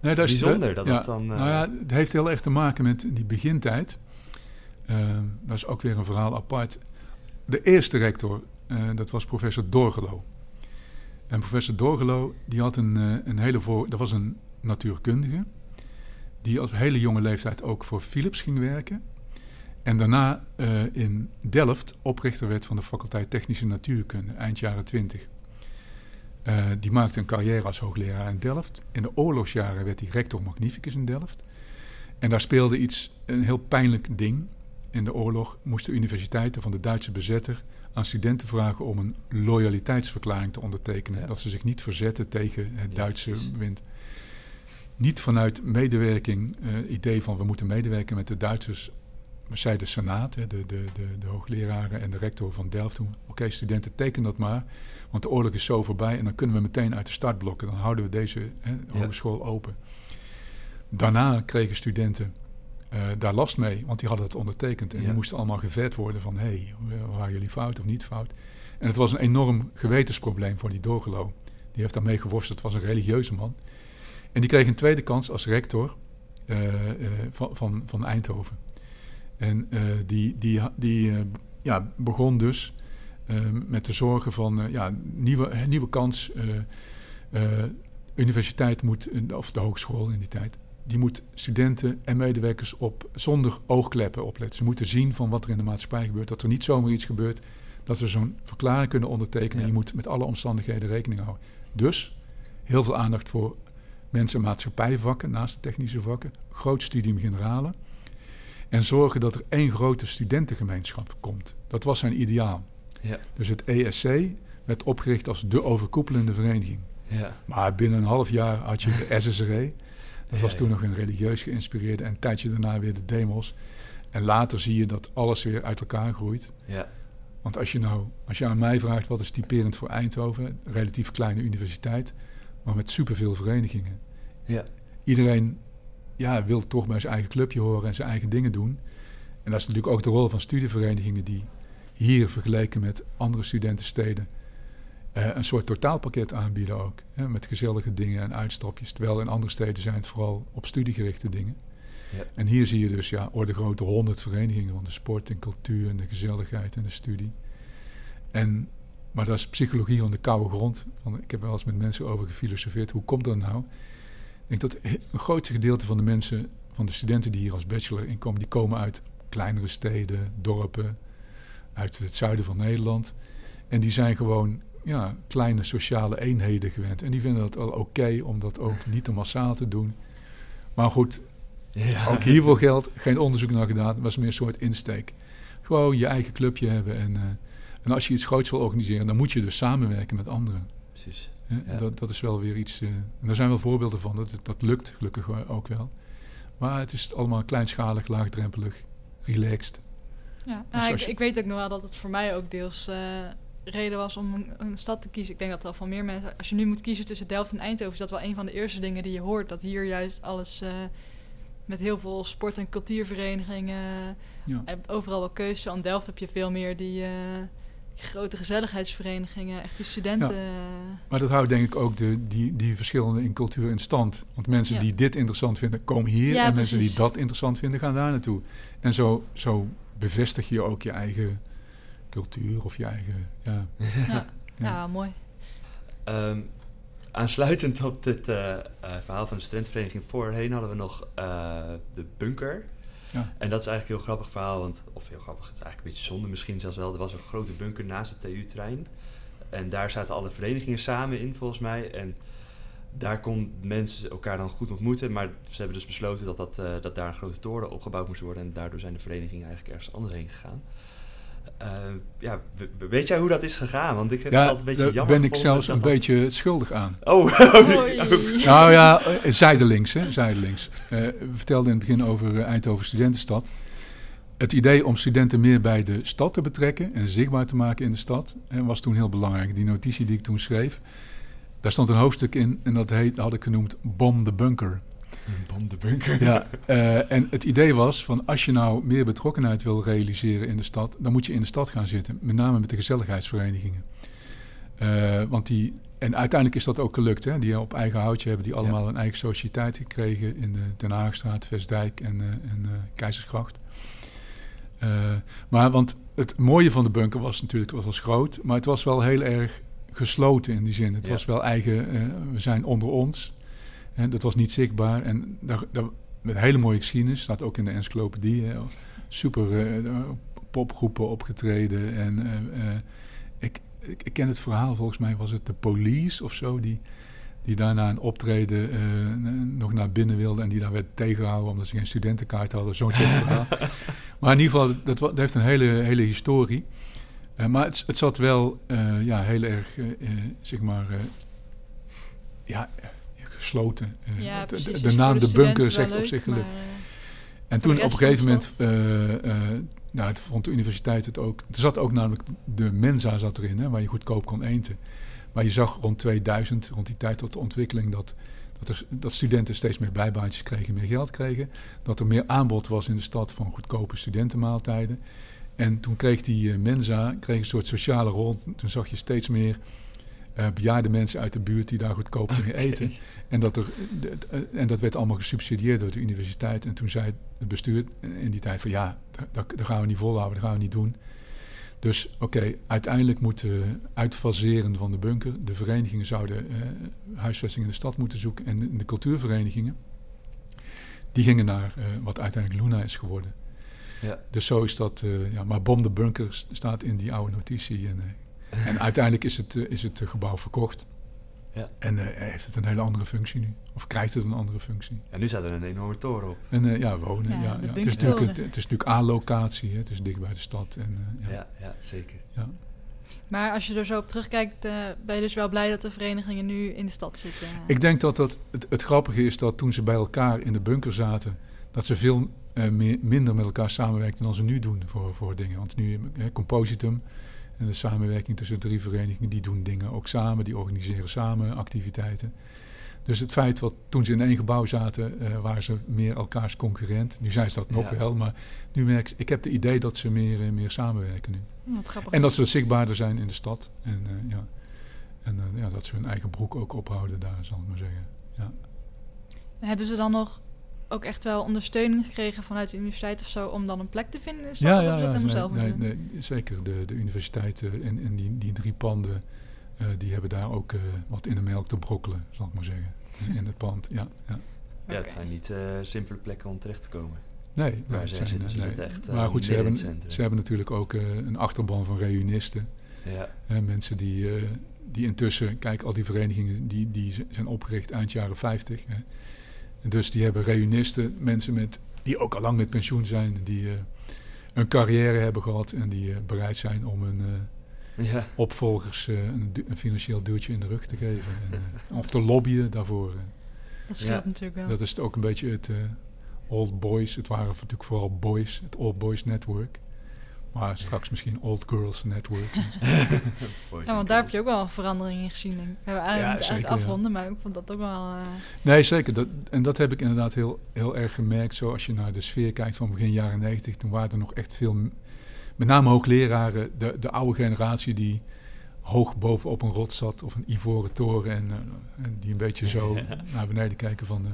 Speaker 1: nee, dat is bijzonder. dat
Speaker 2: ja,
Speaker 1: het dan,
Speaker 2: nou ja, het heeft heel erg te maken met die begintijd. dat is ook weer een verhaal apart. De eerste rector, uh, dat was professor Dorgelo. En professor Dorgelo, die had een, uh, een hele voor... Dat was een natuurkundige. die op hele jonge leeftijd ook voor Philips ging werken. En daarna uh, in Delft oprichter werd van de faculteit Technische Natuurkunde, eind jaren 20. Uh, die maakte een carrière als hoogleraar in Delft. In de oorlogsjaren werd hij rector magnificus in Delft. En daar speelde iets, een heel pijnlijk ding. In de oorlog moesten universiteiten van de Duitse bezetter aan studenten vragen om een loyaliteitsverklaring te ondertekenen. Ja. Dat ze zich niet verzetten tegen het Duitse wind. Niet vanuit medewerking, uh, idee van we moeten medewerken met de Duitsers. Maar zei de Senaat, de, de, de, de, hoogleraren en de rector van Delft toen. Oké, okay, studenten, teken dat maar. Want de oorlog is zo voorbij en dan kunnen we meteen uit de startblokken. Dan houden we deze hè, hogeschool ja. open. Daarna kregen studenten uh, daar last mee, want die hadden het ondertekend. En ja. die moesten allemaal gevet worden van... hé, hey, waren jullie fout of niet fout? En het was een enorm gewetensprobleem voor die Dorgelo. Die heeft daarmee geworsteld, het was een religieuze man. En die kreeg een tweede kans als rector uh, uh, van, van, van, Eindhoven. En die, die, die ja, begon dus met de zorgen van... ja, nieuwe, nieuwe kans... universiteit moet, of de hogeschool in die tijd die moet studenten en medewerkers op zonder oogkleppen opletten. Ze moeten zien van wat er in de maatschappij gebeurt. Dat er niet zomaar iets gebeurt. Dat we zo'n verklaring kunnen ondertekenen. Ja. Je moet met alle omstandigheden rekening houden. Dus heel veel aandacht voor mensen- en maatschappijvakken naast de technische vakken. Groot studium generale. En zorgen dat er één grote studentengemeenschap komt. Dat was zijn ideaal. Ja. Dus het ESC werd opgericht als de overkoepelende vereniging. Ja. Maar binnen een half jaar had je de SSRE. Dat was toen nog een religieus geïnspireerde. En een tijdje daarna weer de demos. En later zie je dat alles weer uit elkaar groeit. Ja. Want als je nou, als je aan mij vraagt wat is typerend voor Eindhoven, een relatief kleine universiteit, maar met superveel verenigingen. Ja. Iedereen ja, wil toch bij zijn eigen clubje horen en zijn eigen dingen doen. En dat is natuurlijk ook de rol van studieverenigingen die hier vergeleken met andere studentensteden uh, een soort totaalpakket aanbieden ook. Hè, met gezellige dingen en uitstapjes. Terwijl in andere steden zijn het vooral op studiegerichte dingen. Ja. En hier zie je dus ja, orde grote honderd verenigingen van de sport en cultuur en de gezelligheid en de studie. En, maar dat is psychologie van de koude grond. Van, ik heb wel eens met mensen over gefilosofeerd. Hoe komt dat nou? Ik denk dat een groot gedeelte van de mensen, van de studenten die hier als bachelor inkomen, die komen uit kleinere steden, dorpen, uit het zuiden van Nederland. En die zijn gewoon ja, kleine sociale eenheden gewend. En die vinden het al oké om dat ook niet te massaal te doen. Maar goed, ja. ook hiervoor geldt geen onderzoek naar gedaan. Het was meer een soort insteek. Gewoon je eigen clubje hebben. En, uh, en als je iets groots wil organiseren, dan moet je dus samenwerken met anderen.
Speaker 1: Precies.
Speaker 2: Ja, dat, dat is wel weer iets. Uh, en er zijn wel voorbeelden van. Dat, dat lukt gelukkig ook wel. Maar het is allemaal kleinschalig, laagdrempelig, relaxed.
Speaker 3: Ja, nou, ik, je... ik, weet ook nog wel dat het voor mij ook deels uh, reden was om een, een, stad te kiezen. Ik denk dat wel van meer mensen, als je nu moet kiezen tussen Delft en Eindhoven, is dat wel een van de eerste dingen die je hoort. Dat hier juist alles uh, met heel veel sport- en cultuurverenigingen. Ja. Je hebt overal wel keuze. Aan Delft heb je veel meer die, uh, die grote gezelligheidsverenigingen, echt die studenten. Ja.
Speaker 2: Maar dat houdt denk ik ook de, die, die verschillen in cultuur in stand. Want mensen ja. die dit interessant vinden, komen hier. en mensen die dat interessant vinden, gaan daar naartoe. En zo, zo bevestig je ook je eigen cultuur of je eigen. Ja,
Speaker 3: ja. ja. ja mooi.
Speaker 1: Um, aansluitend op dit uh, uh, verhaal van de studentenvereniging voorheen hadden we nog uh, de bunker. Ja. En dat is eigenlijk een heel grappig verhaal, want, of heel grappig, het is eigenlijk een beetje zonde misschien zelfs wel. Er was een grote bunker naast het TU-trein. En daar zaten alle verenigingen samen in, volgens mij. En daar kon mensen elkaar dan goed ontmoeten. Maar ze hebben dus besloten dat, dat, dat daar een grote toren opgebouwd moest worden. En daardoor zijn de verenigingen eigenlijk ergens anders heen gegaan. Uh, ja, weet jij hoe dat is gegaan? Want ik heb
Speaker 2: ja,
Speaker 1: het altijd een beetje jammer
Speaker 2: ben ik zelfs een dat... beetje schuldig aan.
Speaker 1: Oh,
Speaker 2: nou ja, zijdelings, hè, zijdelings. Uh, we vertelden in het begin over Eindhoven Studentenstad. Het idee om studenten meer bij de stad te betrekken en zichtbaar te maken in de stad was toen heel belangrijk. Die notitie die ik toen schreef, daar stond een hoofdstuk in en dat heet, had ik genoemd Bom the Bunker.
Speaker 1: Bom de bunker.
Speaker 2: Ja, uh, en het idee was van als je nou meer betrokkenheid wil realiseren in de stad, dan moet je in de stad gaan zitten. Met name met de gezelligheidsverenigingen. Uh, want die, en uiteindelijk is dat ook gelukt. Hè? Die op eigen houtje hebben die allemaal ja. een eigen sociëteit gekregen in de Den Haagstraat, Vestdijk en, uh, en Keizersgracht. maar want het mooie van de bunker was natuurlijk, het was groot, maar het was wel heel erg gesloten in die zin. Het ja. was wel eigen, we zijn onder ons. En dat was niet zichtbaar. En daar, daar, met een hele mooie geschiedenis. Staat ook in de encyclopedie. Super popgroepen opgetreden. En ik, ik, ik, ken het verhaal, volgens mij was het de police of zo... die die daarna een optreden uh, nog naar binnen wilde en die daar werd tegengehouden omdat ze geen studentenkaart hadden. Zo'n soort verhaal. Maar in ieder geval, dat, dat heeft een hele, hele historie. Uh, maar het, het, zat wel uh, ja, heel erg, zeg maar, ja, gesloten.
Speaker 3: Ja,
Speaker 2: de, de, naam de, bunker zegt
Speaker 3: leuk,
Speaker 2: op zich geluk.
Speaker 3: maar,
Speaker 2: En toen op een gegeven moment, nou, het vond de universiteit het ook. Er zat ook namelijk de Mensa zat erin, hè, waar je goedkoop kon eten. Maar je zag rond 2000, rond die tijd tot de ontwikkeling, dat, dat, er, dat studenten steeds meer bijbaantjes kregen, meer geld kregen. Dat er meer aanbod was in de stad van goedkope studentenmaaltijden. En toen kreeg die Mensa kreeg een soort sociale rol. Toen zag je steeds meer uh, bejaarde mensen uit de buurt die daar goedkoop gingen eten. En dat, er, uh, en dat werd allemaal gesubsidieerd door de universiteit. En toen zei het bestuur in die tijd van ja, dat, dat gaan we niet volhouden, dat gaan we niet doen. Dus oké, uiteindelijk moeten uitfaseren van de bunker. De verenigingen zouden uh, huisvesting in de stad moeten zoeken. En de, de cultuurverenigingen, die gingen naar uh, wat uiteindelijk Luna is geworden.
Speaker 1: Ja.
Speaker 2: Dus zo is dat. Ja, maar Bom de Bunker staat in die oude notitie. En, en uiteindelijk is het, is het gebouw verkocht.
Speaker 1: Ja.
Speaker 2: En heeft het een hele andere functie nu. Of krijgt het een andere functie.
Speaker 1: En nu staat er een enorme toren op.
Speaker 2: En uh, ja, wonen.
Speaker 3: Ja,
Speaker 2: Ja. Het, is natuurlijk, het is natuurlijk A-locatie. hè. Het is dicht bij de stad. En, uh, ja.
Speaker 1: Ja, ja zeker.
Speaker 2: Ja.
Speaker 3: Maar als je er zo op terugkijkt, eh, ben je dus wel blij dat de verenigingen nu in de stad zitten.
Speaker 2: Ik denk dat, dat het, het grappige is dat toen ze bij elkaar in de bunker zaten, dat ze veel eh, meer, minder met elkaar samenwerkten dan ze nu doen voor, voor dingen. Want nu, eh, Compositum en de samenwerking tussen de drie verenigingen, die doen dingen ook samen, die organiseren samen activiteiten. Dus het feit dat toen ze in één gebouw zaten, eh, waren ze meer elkaars concurrent. Nu zijn ze dat nog
Speaker 1: Ja.
Speaker 2: wel, maar nu merk ik, ik heb het idee dat ze meer, eh, meer samenwerken nu.
Speaker 3: Wat grappig.
Speaker 2: En dat ze zichtbaarder zijn in de stad. En, eh, ja. en eh, ja, dat ze hun eigen broek ook ophouden daar, zal ik maar zeggen. Ja.
Speaker 3: Hebben ze dan nog ook echt wel ondersteuning gekregen vanuit de universiteit of zo om dan een plek te vinden?
Speaker 2: Ja, ja,
Speaker 3: ze
Speaker 2: ja. Nee,
Speaker 3: zelf
Speaker 2: nee, zeker. De, de universiteiten en, en die, die drie panden, eh, die hebben daar ook eh, wat in de melk te brokkelen, zal ik maar zeggen. In het pand, ja. ja.
Speaker 1: Ja, het zijn niet eh, simpele plekken om terecht te komen.
Speaker 2: Nee, het
Speaker 1: zij
Speaker 2: zijn,
Speaker 1: zitten, ze
Speaker 2: nee.
Speaker 1: zitten echt,
Speaker 2: maar goed, ze hebben, ze hebben natuurlijk ook eh, een achterban van reunisten.
Speaker 1: Ja,
Speaker 2: mensen die, eh, die intussen, kijk, al die verenigingen die, die zijn opgericht eind jaren 50. Hè. Dus die hebben reunisten, mensen met, die ook al lang met pensioen zijn, die eh, een carrière hebben gehad en die eh, bereid zijn om hun eh,
Speaker 1: ja.
Speaker 2: opvolgers eh, een, een financieel duwtje in de rug te geven. En, eh, of te lobbyen daarvoor.
Speaker 3: Dat scheelt
Speaker 1: Ja.
Speaker 3: natuurlijk wel.
Speaker 2: Dat is ook een beetje het eh, Old Boys. Het waren natuurlijk vooral boys, het Old Boys Network. Maar straks misschien Old Girls Network.
Speaker 3: Ja, want daar heb je ook wel een verandering in gezien. denk ik. We hebben eigenlijk,
Speaker 2: Ja,
Speaker 3: afronden, maar ik vond dat ook wel... eh,
Speaker 2: Nee, zeker. Dat, en dat heb ik inderdaad heel, heel erg gemerkt. Zo als je naar de sfeer kijkt van begin jaren 90, toen waren er nog echt veel, met name hoogleraren, de, de oude generatie die hoog bovenop een rots zat of een ivoren toren en, eh, en die een beetje zo
Speaker 1: Ja.
Speaker 2: naar beneden kijken van, eh,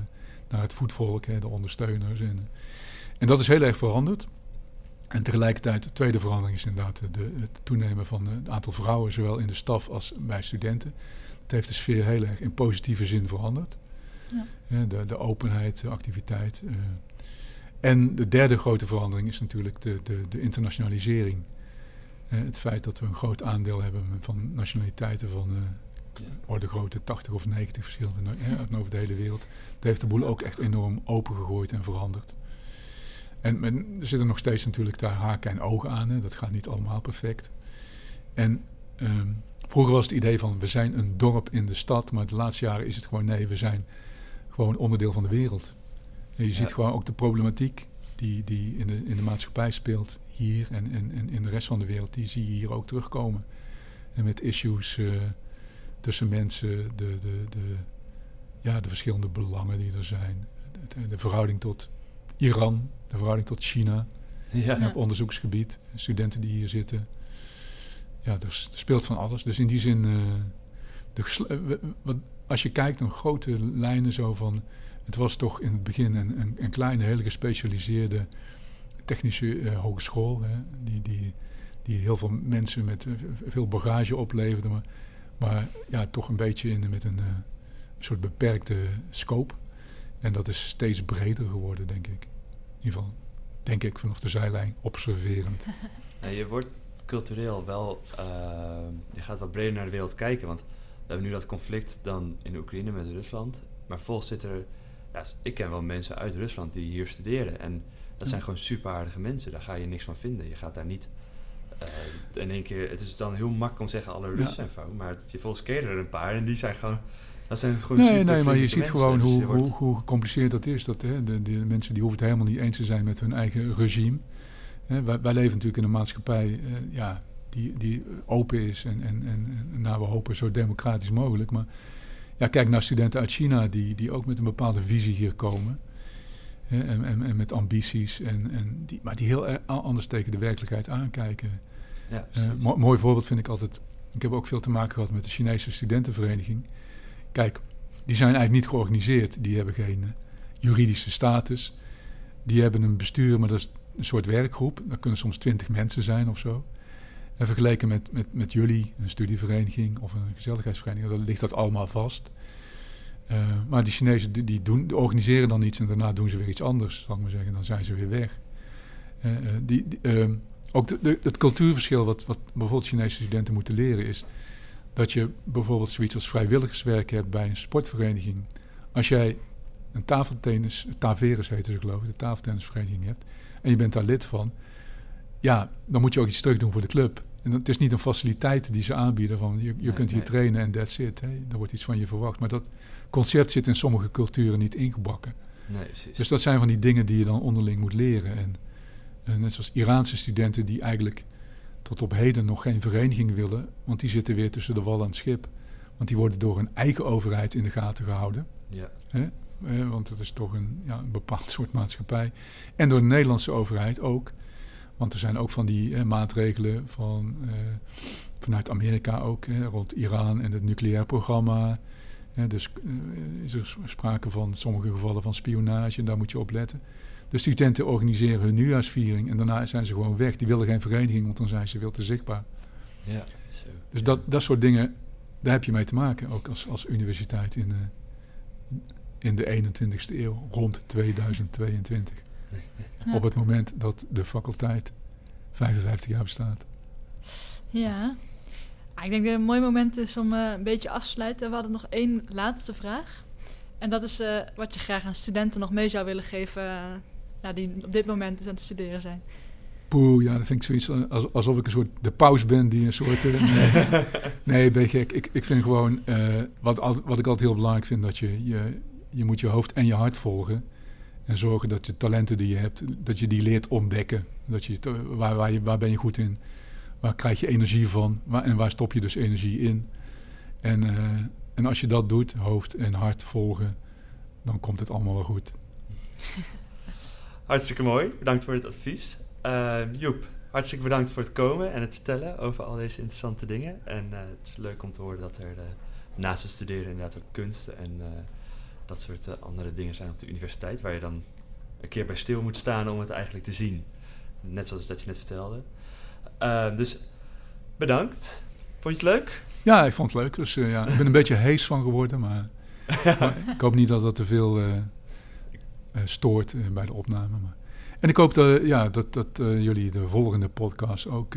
Speaker 2: naar het voetvolk, hè, de ondersteuners. En, en dat is heel erg veranderd. En tegelijkertijd, de tweede verandering is inderdaad de, het toenemen van eh, het aantal vrouwen, zowel in de staf als bij studenten. Het heeft de sfeer heel erg in positieve zin veranderd.
Speaker 3: Ja.
Speaker 2: De, de openheid, de activiteit. eh. En de derde grote verandering is natuurlijk de, de, de internationalisering. Eh, het feit dat we een groot aandeel hebben van nationaliteiten van eh, orde grootte 80 of 90 verschillende eh, uit over de hele wereld. Dat heeft de boel ook echt enorm opengegooid en veranderd. En men, er zitten nog steeds natuurlijk daar haken en ogen aan. Hè. Dat gaat niet allemaal perfect. En ehm, vroeger was het idee van we zijn een dorp in de stad, maar de laatste jaren is het gewoon nee, we zijn gewoon onderdeel van de wereld. En je ziet
Speaker 1: Ja.
Speaker 2: gewoon ook de problematiek die, die in, de, in de maatschappij speelt hier en, en, en in de rest van de wereld, die zie je hier ook terugkomen. En met issues eh, tussen mensen, de, de, de, ja, de verschillende belangen die er zijn. De, de verhouding tot Iran, de verhouding tot China
Speaker 1: Ja.
Speaker 3: Ja.
Speaker 2: op onderzoeksgebied, studenten die hier zitten. Ja, er, er speelt van alles. Dus in die zin, eh, de eh, wat, als je kijkt naar grote lijnen zo van... Het was toch in het begin een, een, een kleine, hele gespecialiseerde technische eh, hogeschool. Hè, die, die, die heel veel mensen met veel bagage opleverde. Maar, maar ja, toch een beetje in, met een, een soort beperkte scope. En dat is steeds breder geworden, denk ik. In ieder geval, denk ik, vanaf de zijlijn, observerend.
Speaker 1: Je wordt cultureel wel, uh, je gaat wat breder naar de wereld kijken. Want we hebben nu dat conflict dan in Oekraïne met Rusland. Maar volgens zit er, ja, ik ken wel mensen uit Rusland die hier studeren. En dat zijn gewoon super aardige mensen. Daar ga je niks van vinden. Je gaat daar niet uh, in één keer, het is dan heel makkelijk om te zeggen alle Russen ja. zijn fout. Maar je volgens ken er een paar en die zijn gewoon dat zijn gewoon
Speaker 2: nee, nee, maar je ziet gewoon dus hoe, hoe, hoe, gecompliceerd dat is. Dat, hè, de, de, mensen die hoeven het helemaal niet eens te zijn met hun eigen regime. Hè, wij, wij, leven natuurlijk in een maatschappij uh, ja, die, die open is en, en, en, en nou, we hopen zo democratisch mogelijk. Maar ja, kijk naar studenten uit China die, die ook met een bepaalde visie hier komen. Hè, en, en, en, met ambities, en, en die, maar die heel anders tegen de werkelijkheid aankijken. Ja, uh, mooi voorbeeld vind ik altijd. Ik heb ook veel te maken gehad met de Chinese studentenvereniging. Kijk, die zijn eigenlijk niet georganiseerd. Die hebben geen uh, juridische status. Die hebben een bestuur, maar dat is een soort werkgroep. Dat kunnen soms twintig mensen zijn of zo. En vergeleken met, met, met jullie, een studievereniging of een gezelligheidsvereniging, dan ligt dat allemaal vast. Uh, maar die Chinezen die, doen, die organiseren dan iets en daarna doen ze weer iets anders, zal ik maar zeggen. Dan zijn ze weer weg. Uh, die, ehm, ook de, het cultuurverschil wat, wat bijvoorbeeld Chinese studenten moeten leren is dat je bijvoorbeeld zoiets als vrijwilligerswerk hebt bij een sportvereniging. Als jij een tafeltennis, Taveres heet ze geloof ik, de tafeltennisvereniging hebt, en je bent daar lid van, ja, dan moet je ook iets terug doen voor de club. En het is niet een faciliteit die ze aanbieden van je, je kunt hier trainen en that's it. Hè. Er wordt iets van je verwacht. Maar dat concept zit in sommige culturen niet ingebakken.
Speaker 1: Nee, precies.
Speaker 2: Dus dat zijn van die dingen die je dan onderling moet leren. En, en net zoals Iraanse studenten die eigenlijk tot op heden nog geen vereniging willen, want die zitten weer tussen de wal en het schip. Want die worden door een eigen overheid in de gaten gehouden.
Speaker 1: Ja.
Speaker 2: Hè? Eh, want het is toch een, ja, een bepaald soort maatschappij. En door de Nederlandse overheid ook. Want er zijn ook van die eh, maatregelen van, eh, vanuit Amerika ook, rond Iran en het nucleair programma. dus eh, is er sprake van sommige gevallen van spionage en daar moet je op letten. De studenten organiseren hun nieuwjaarsviering en daarna zijn ze gewoon weg. Die willen geen vereniging, want dan zijn ze veel te zichtbaar.
Speaker 1: Ja, zo.
Speaker 2: Dus dat, dat soort dingen, daar heb je mee te maken, ook als, als universiteit in, uh, in de 21ste eeuw, rond 2022. Ja. Op het moment dat de faculteit 55 jaar bestaat.
Speaker 3: Ja, ah, ik denk dat het een mooi moment is om uh, een beetje af te sluiten. We hadden nog één laatste vraag. En dat is uh, wat je graag aan studenten nog mee zou willen geven nou, die op dit moment dus aan het studeren zijn?
Speaker 2: Poeh, ja, dat vind ik zoiets als, alsof ik een soort de paus ben die een soort. Uh, nee, nee, ben gek. Ik, ik vind gewoon uh, wat, wat ik altijd heel belangrijk vind, dat je, je, je moet je hoofd en je hart volgen. En zorgen dat je talenten die je hebt, dat je die leert ontdekken. Dat je, waar, waar, je, waar ben je goed in? Waar krijg je energie van? Waar, en waar stop je dus energie in? En, uh, en als je dat doet, hoofd en hart volgen, dan komt het allemaal wel goed.
Speaker 1: Hartstikke mooi. Bedankt voor het advies. Uh, Joep, hartstikke bedankt voor het komen en het vertellen over al deze interessante dingen. En uh, het is leuk om te horen dat er uh, naast het studeren inderdaad ook kunsten en dat soort andere dingen zijn op de universiteit. Waar je dan een keer bij stil moet staan om het eigenlijk te zien. Net zoals dat je net vertelde. dus bedankt. Vond je het leuk?
Speaker 2: Ja, ik vond het leuk. Dus ja, ik ben een beetje hees van geworden, maar, maar ik hoop niet dat dat te veel uh, stoort uh, bij de opname. Maar. En ik hoop dat, ja, dat, dat uh, jullie de volgende podcast ook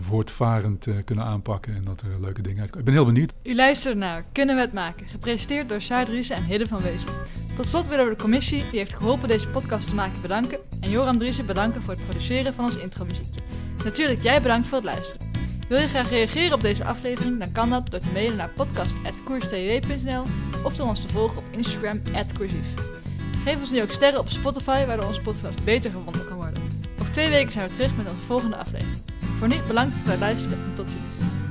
Speaker 2: voortvarend kunnen aanpakken en dat er leuke dingen uitkomen. Ik ben heel benieuwd.
Speaker 3: U luistert naar Kunnen we het maken? Gepresenteerd door Saar Driessen en Hidde van Wezel. Tot slot willen we de commissie die heeft geholpen deze podcast te maken bedanken en Joram Driessen bedanken voor het produceren van ons intromuziekje. Natuurlijk jij bedankt voor het luisteren. Wil je graag reageren op deze aflevering? Dan kan dat door te mailen naar podcast.koerstw.nl of door ons te volgen op Instagram @coursief. Geef ons nu ook sterren op Spotify, waardoor onze podcast beter gevonden kan worden. Over twee weken zijn we terug met onze volgende aflevering. Voor nu bedankt voor het luisteren en tot ziens.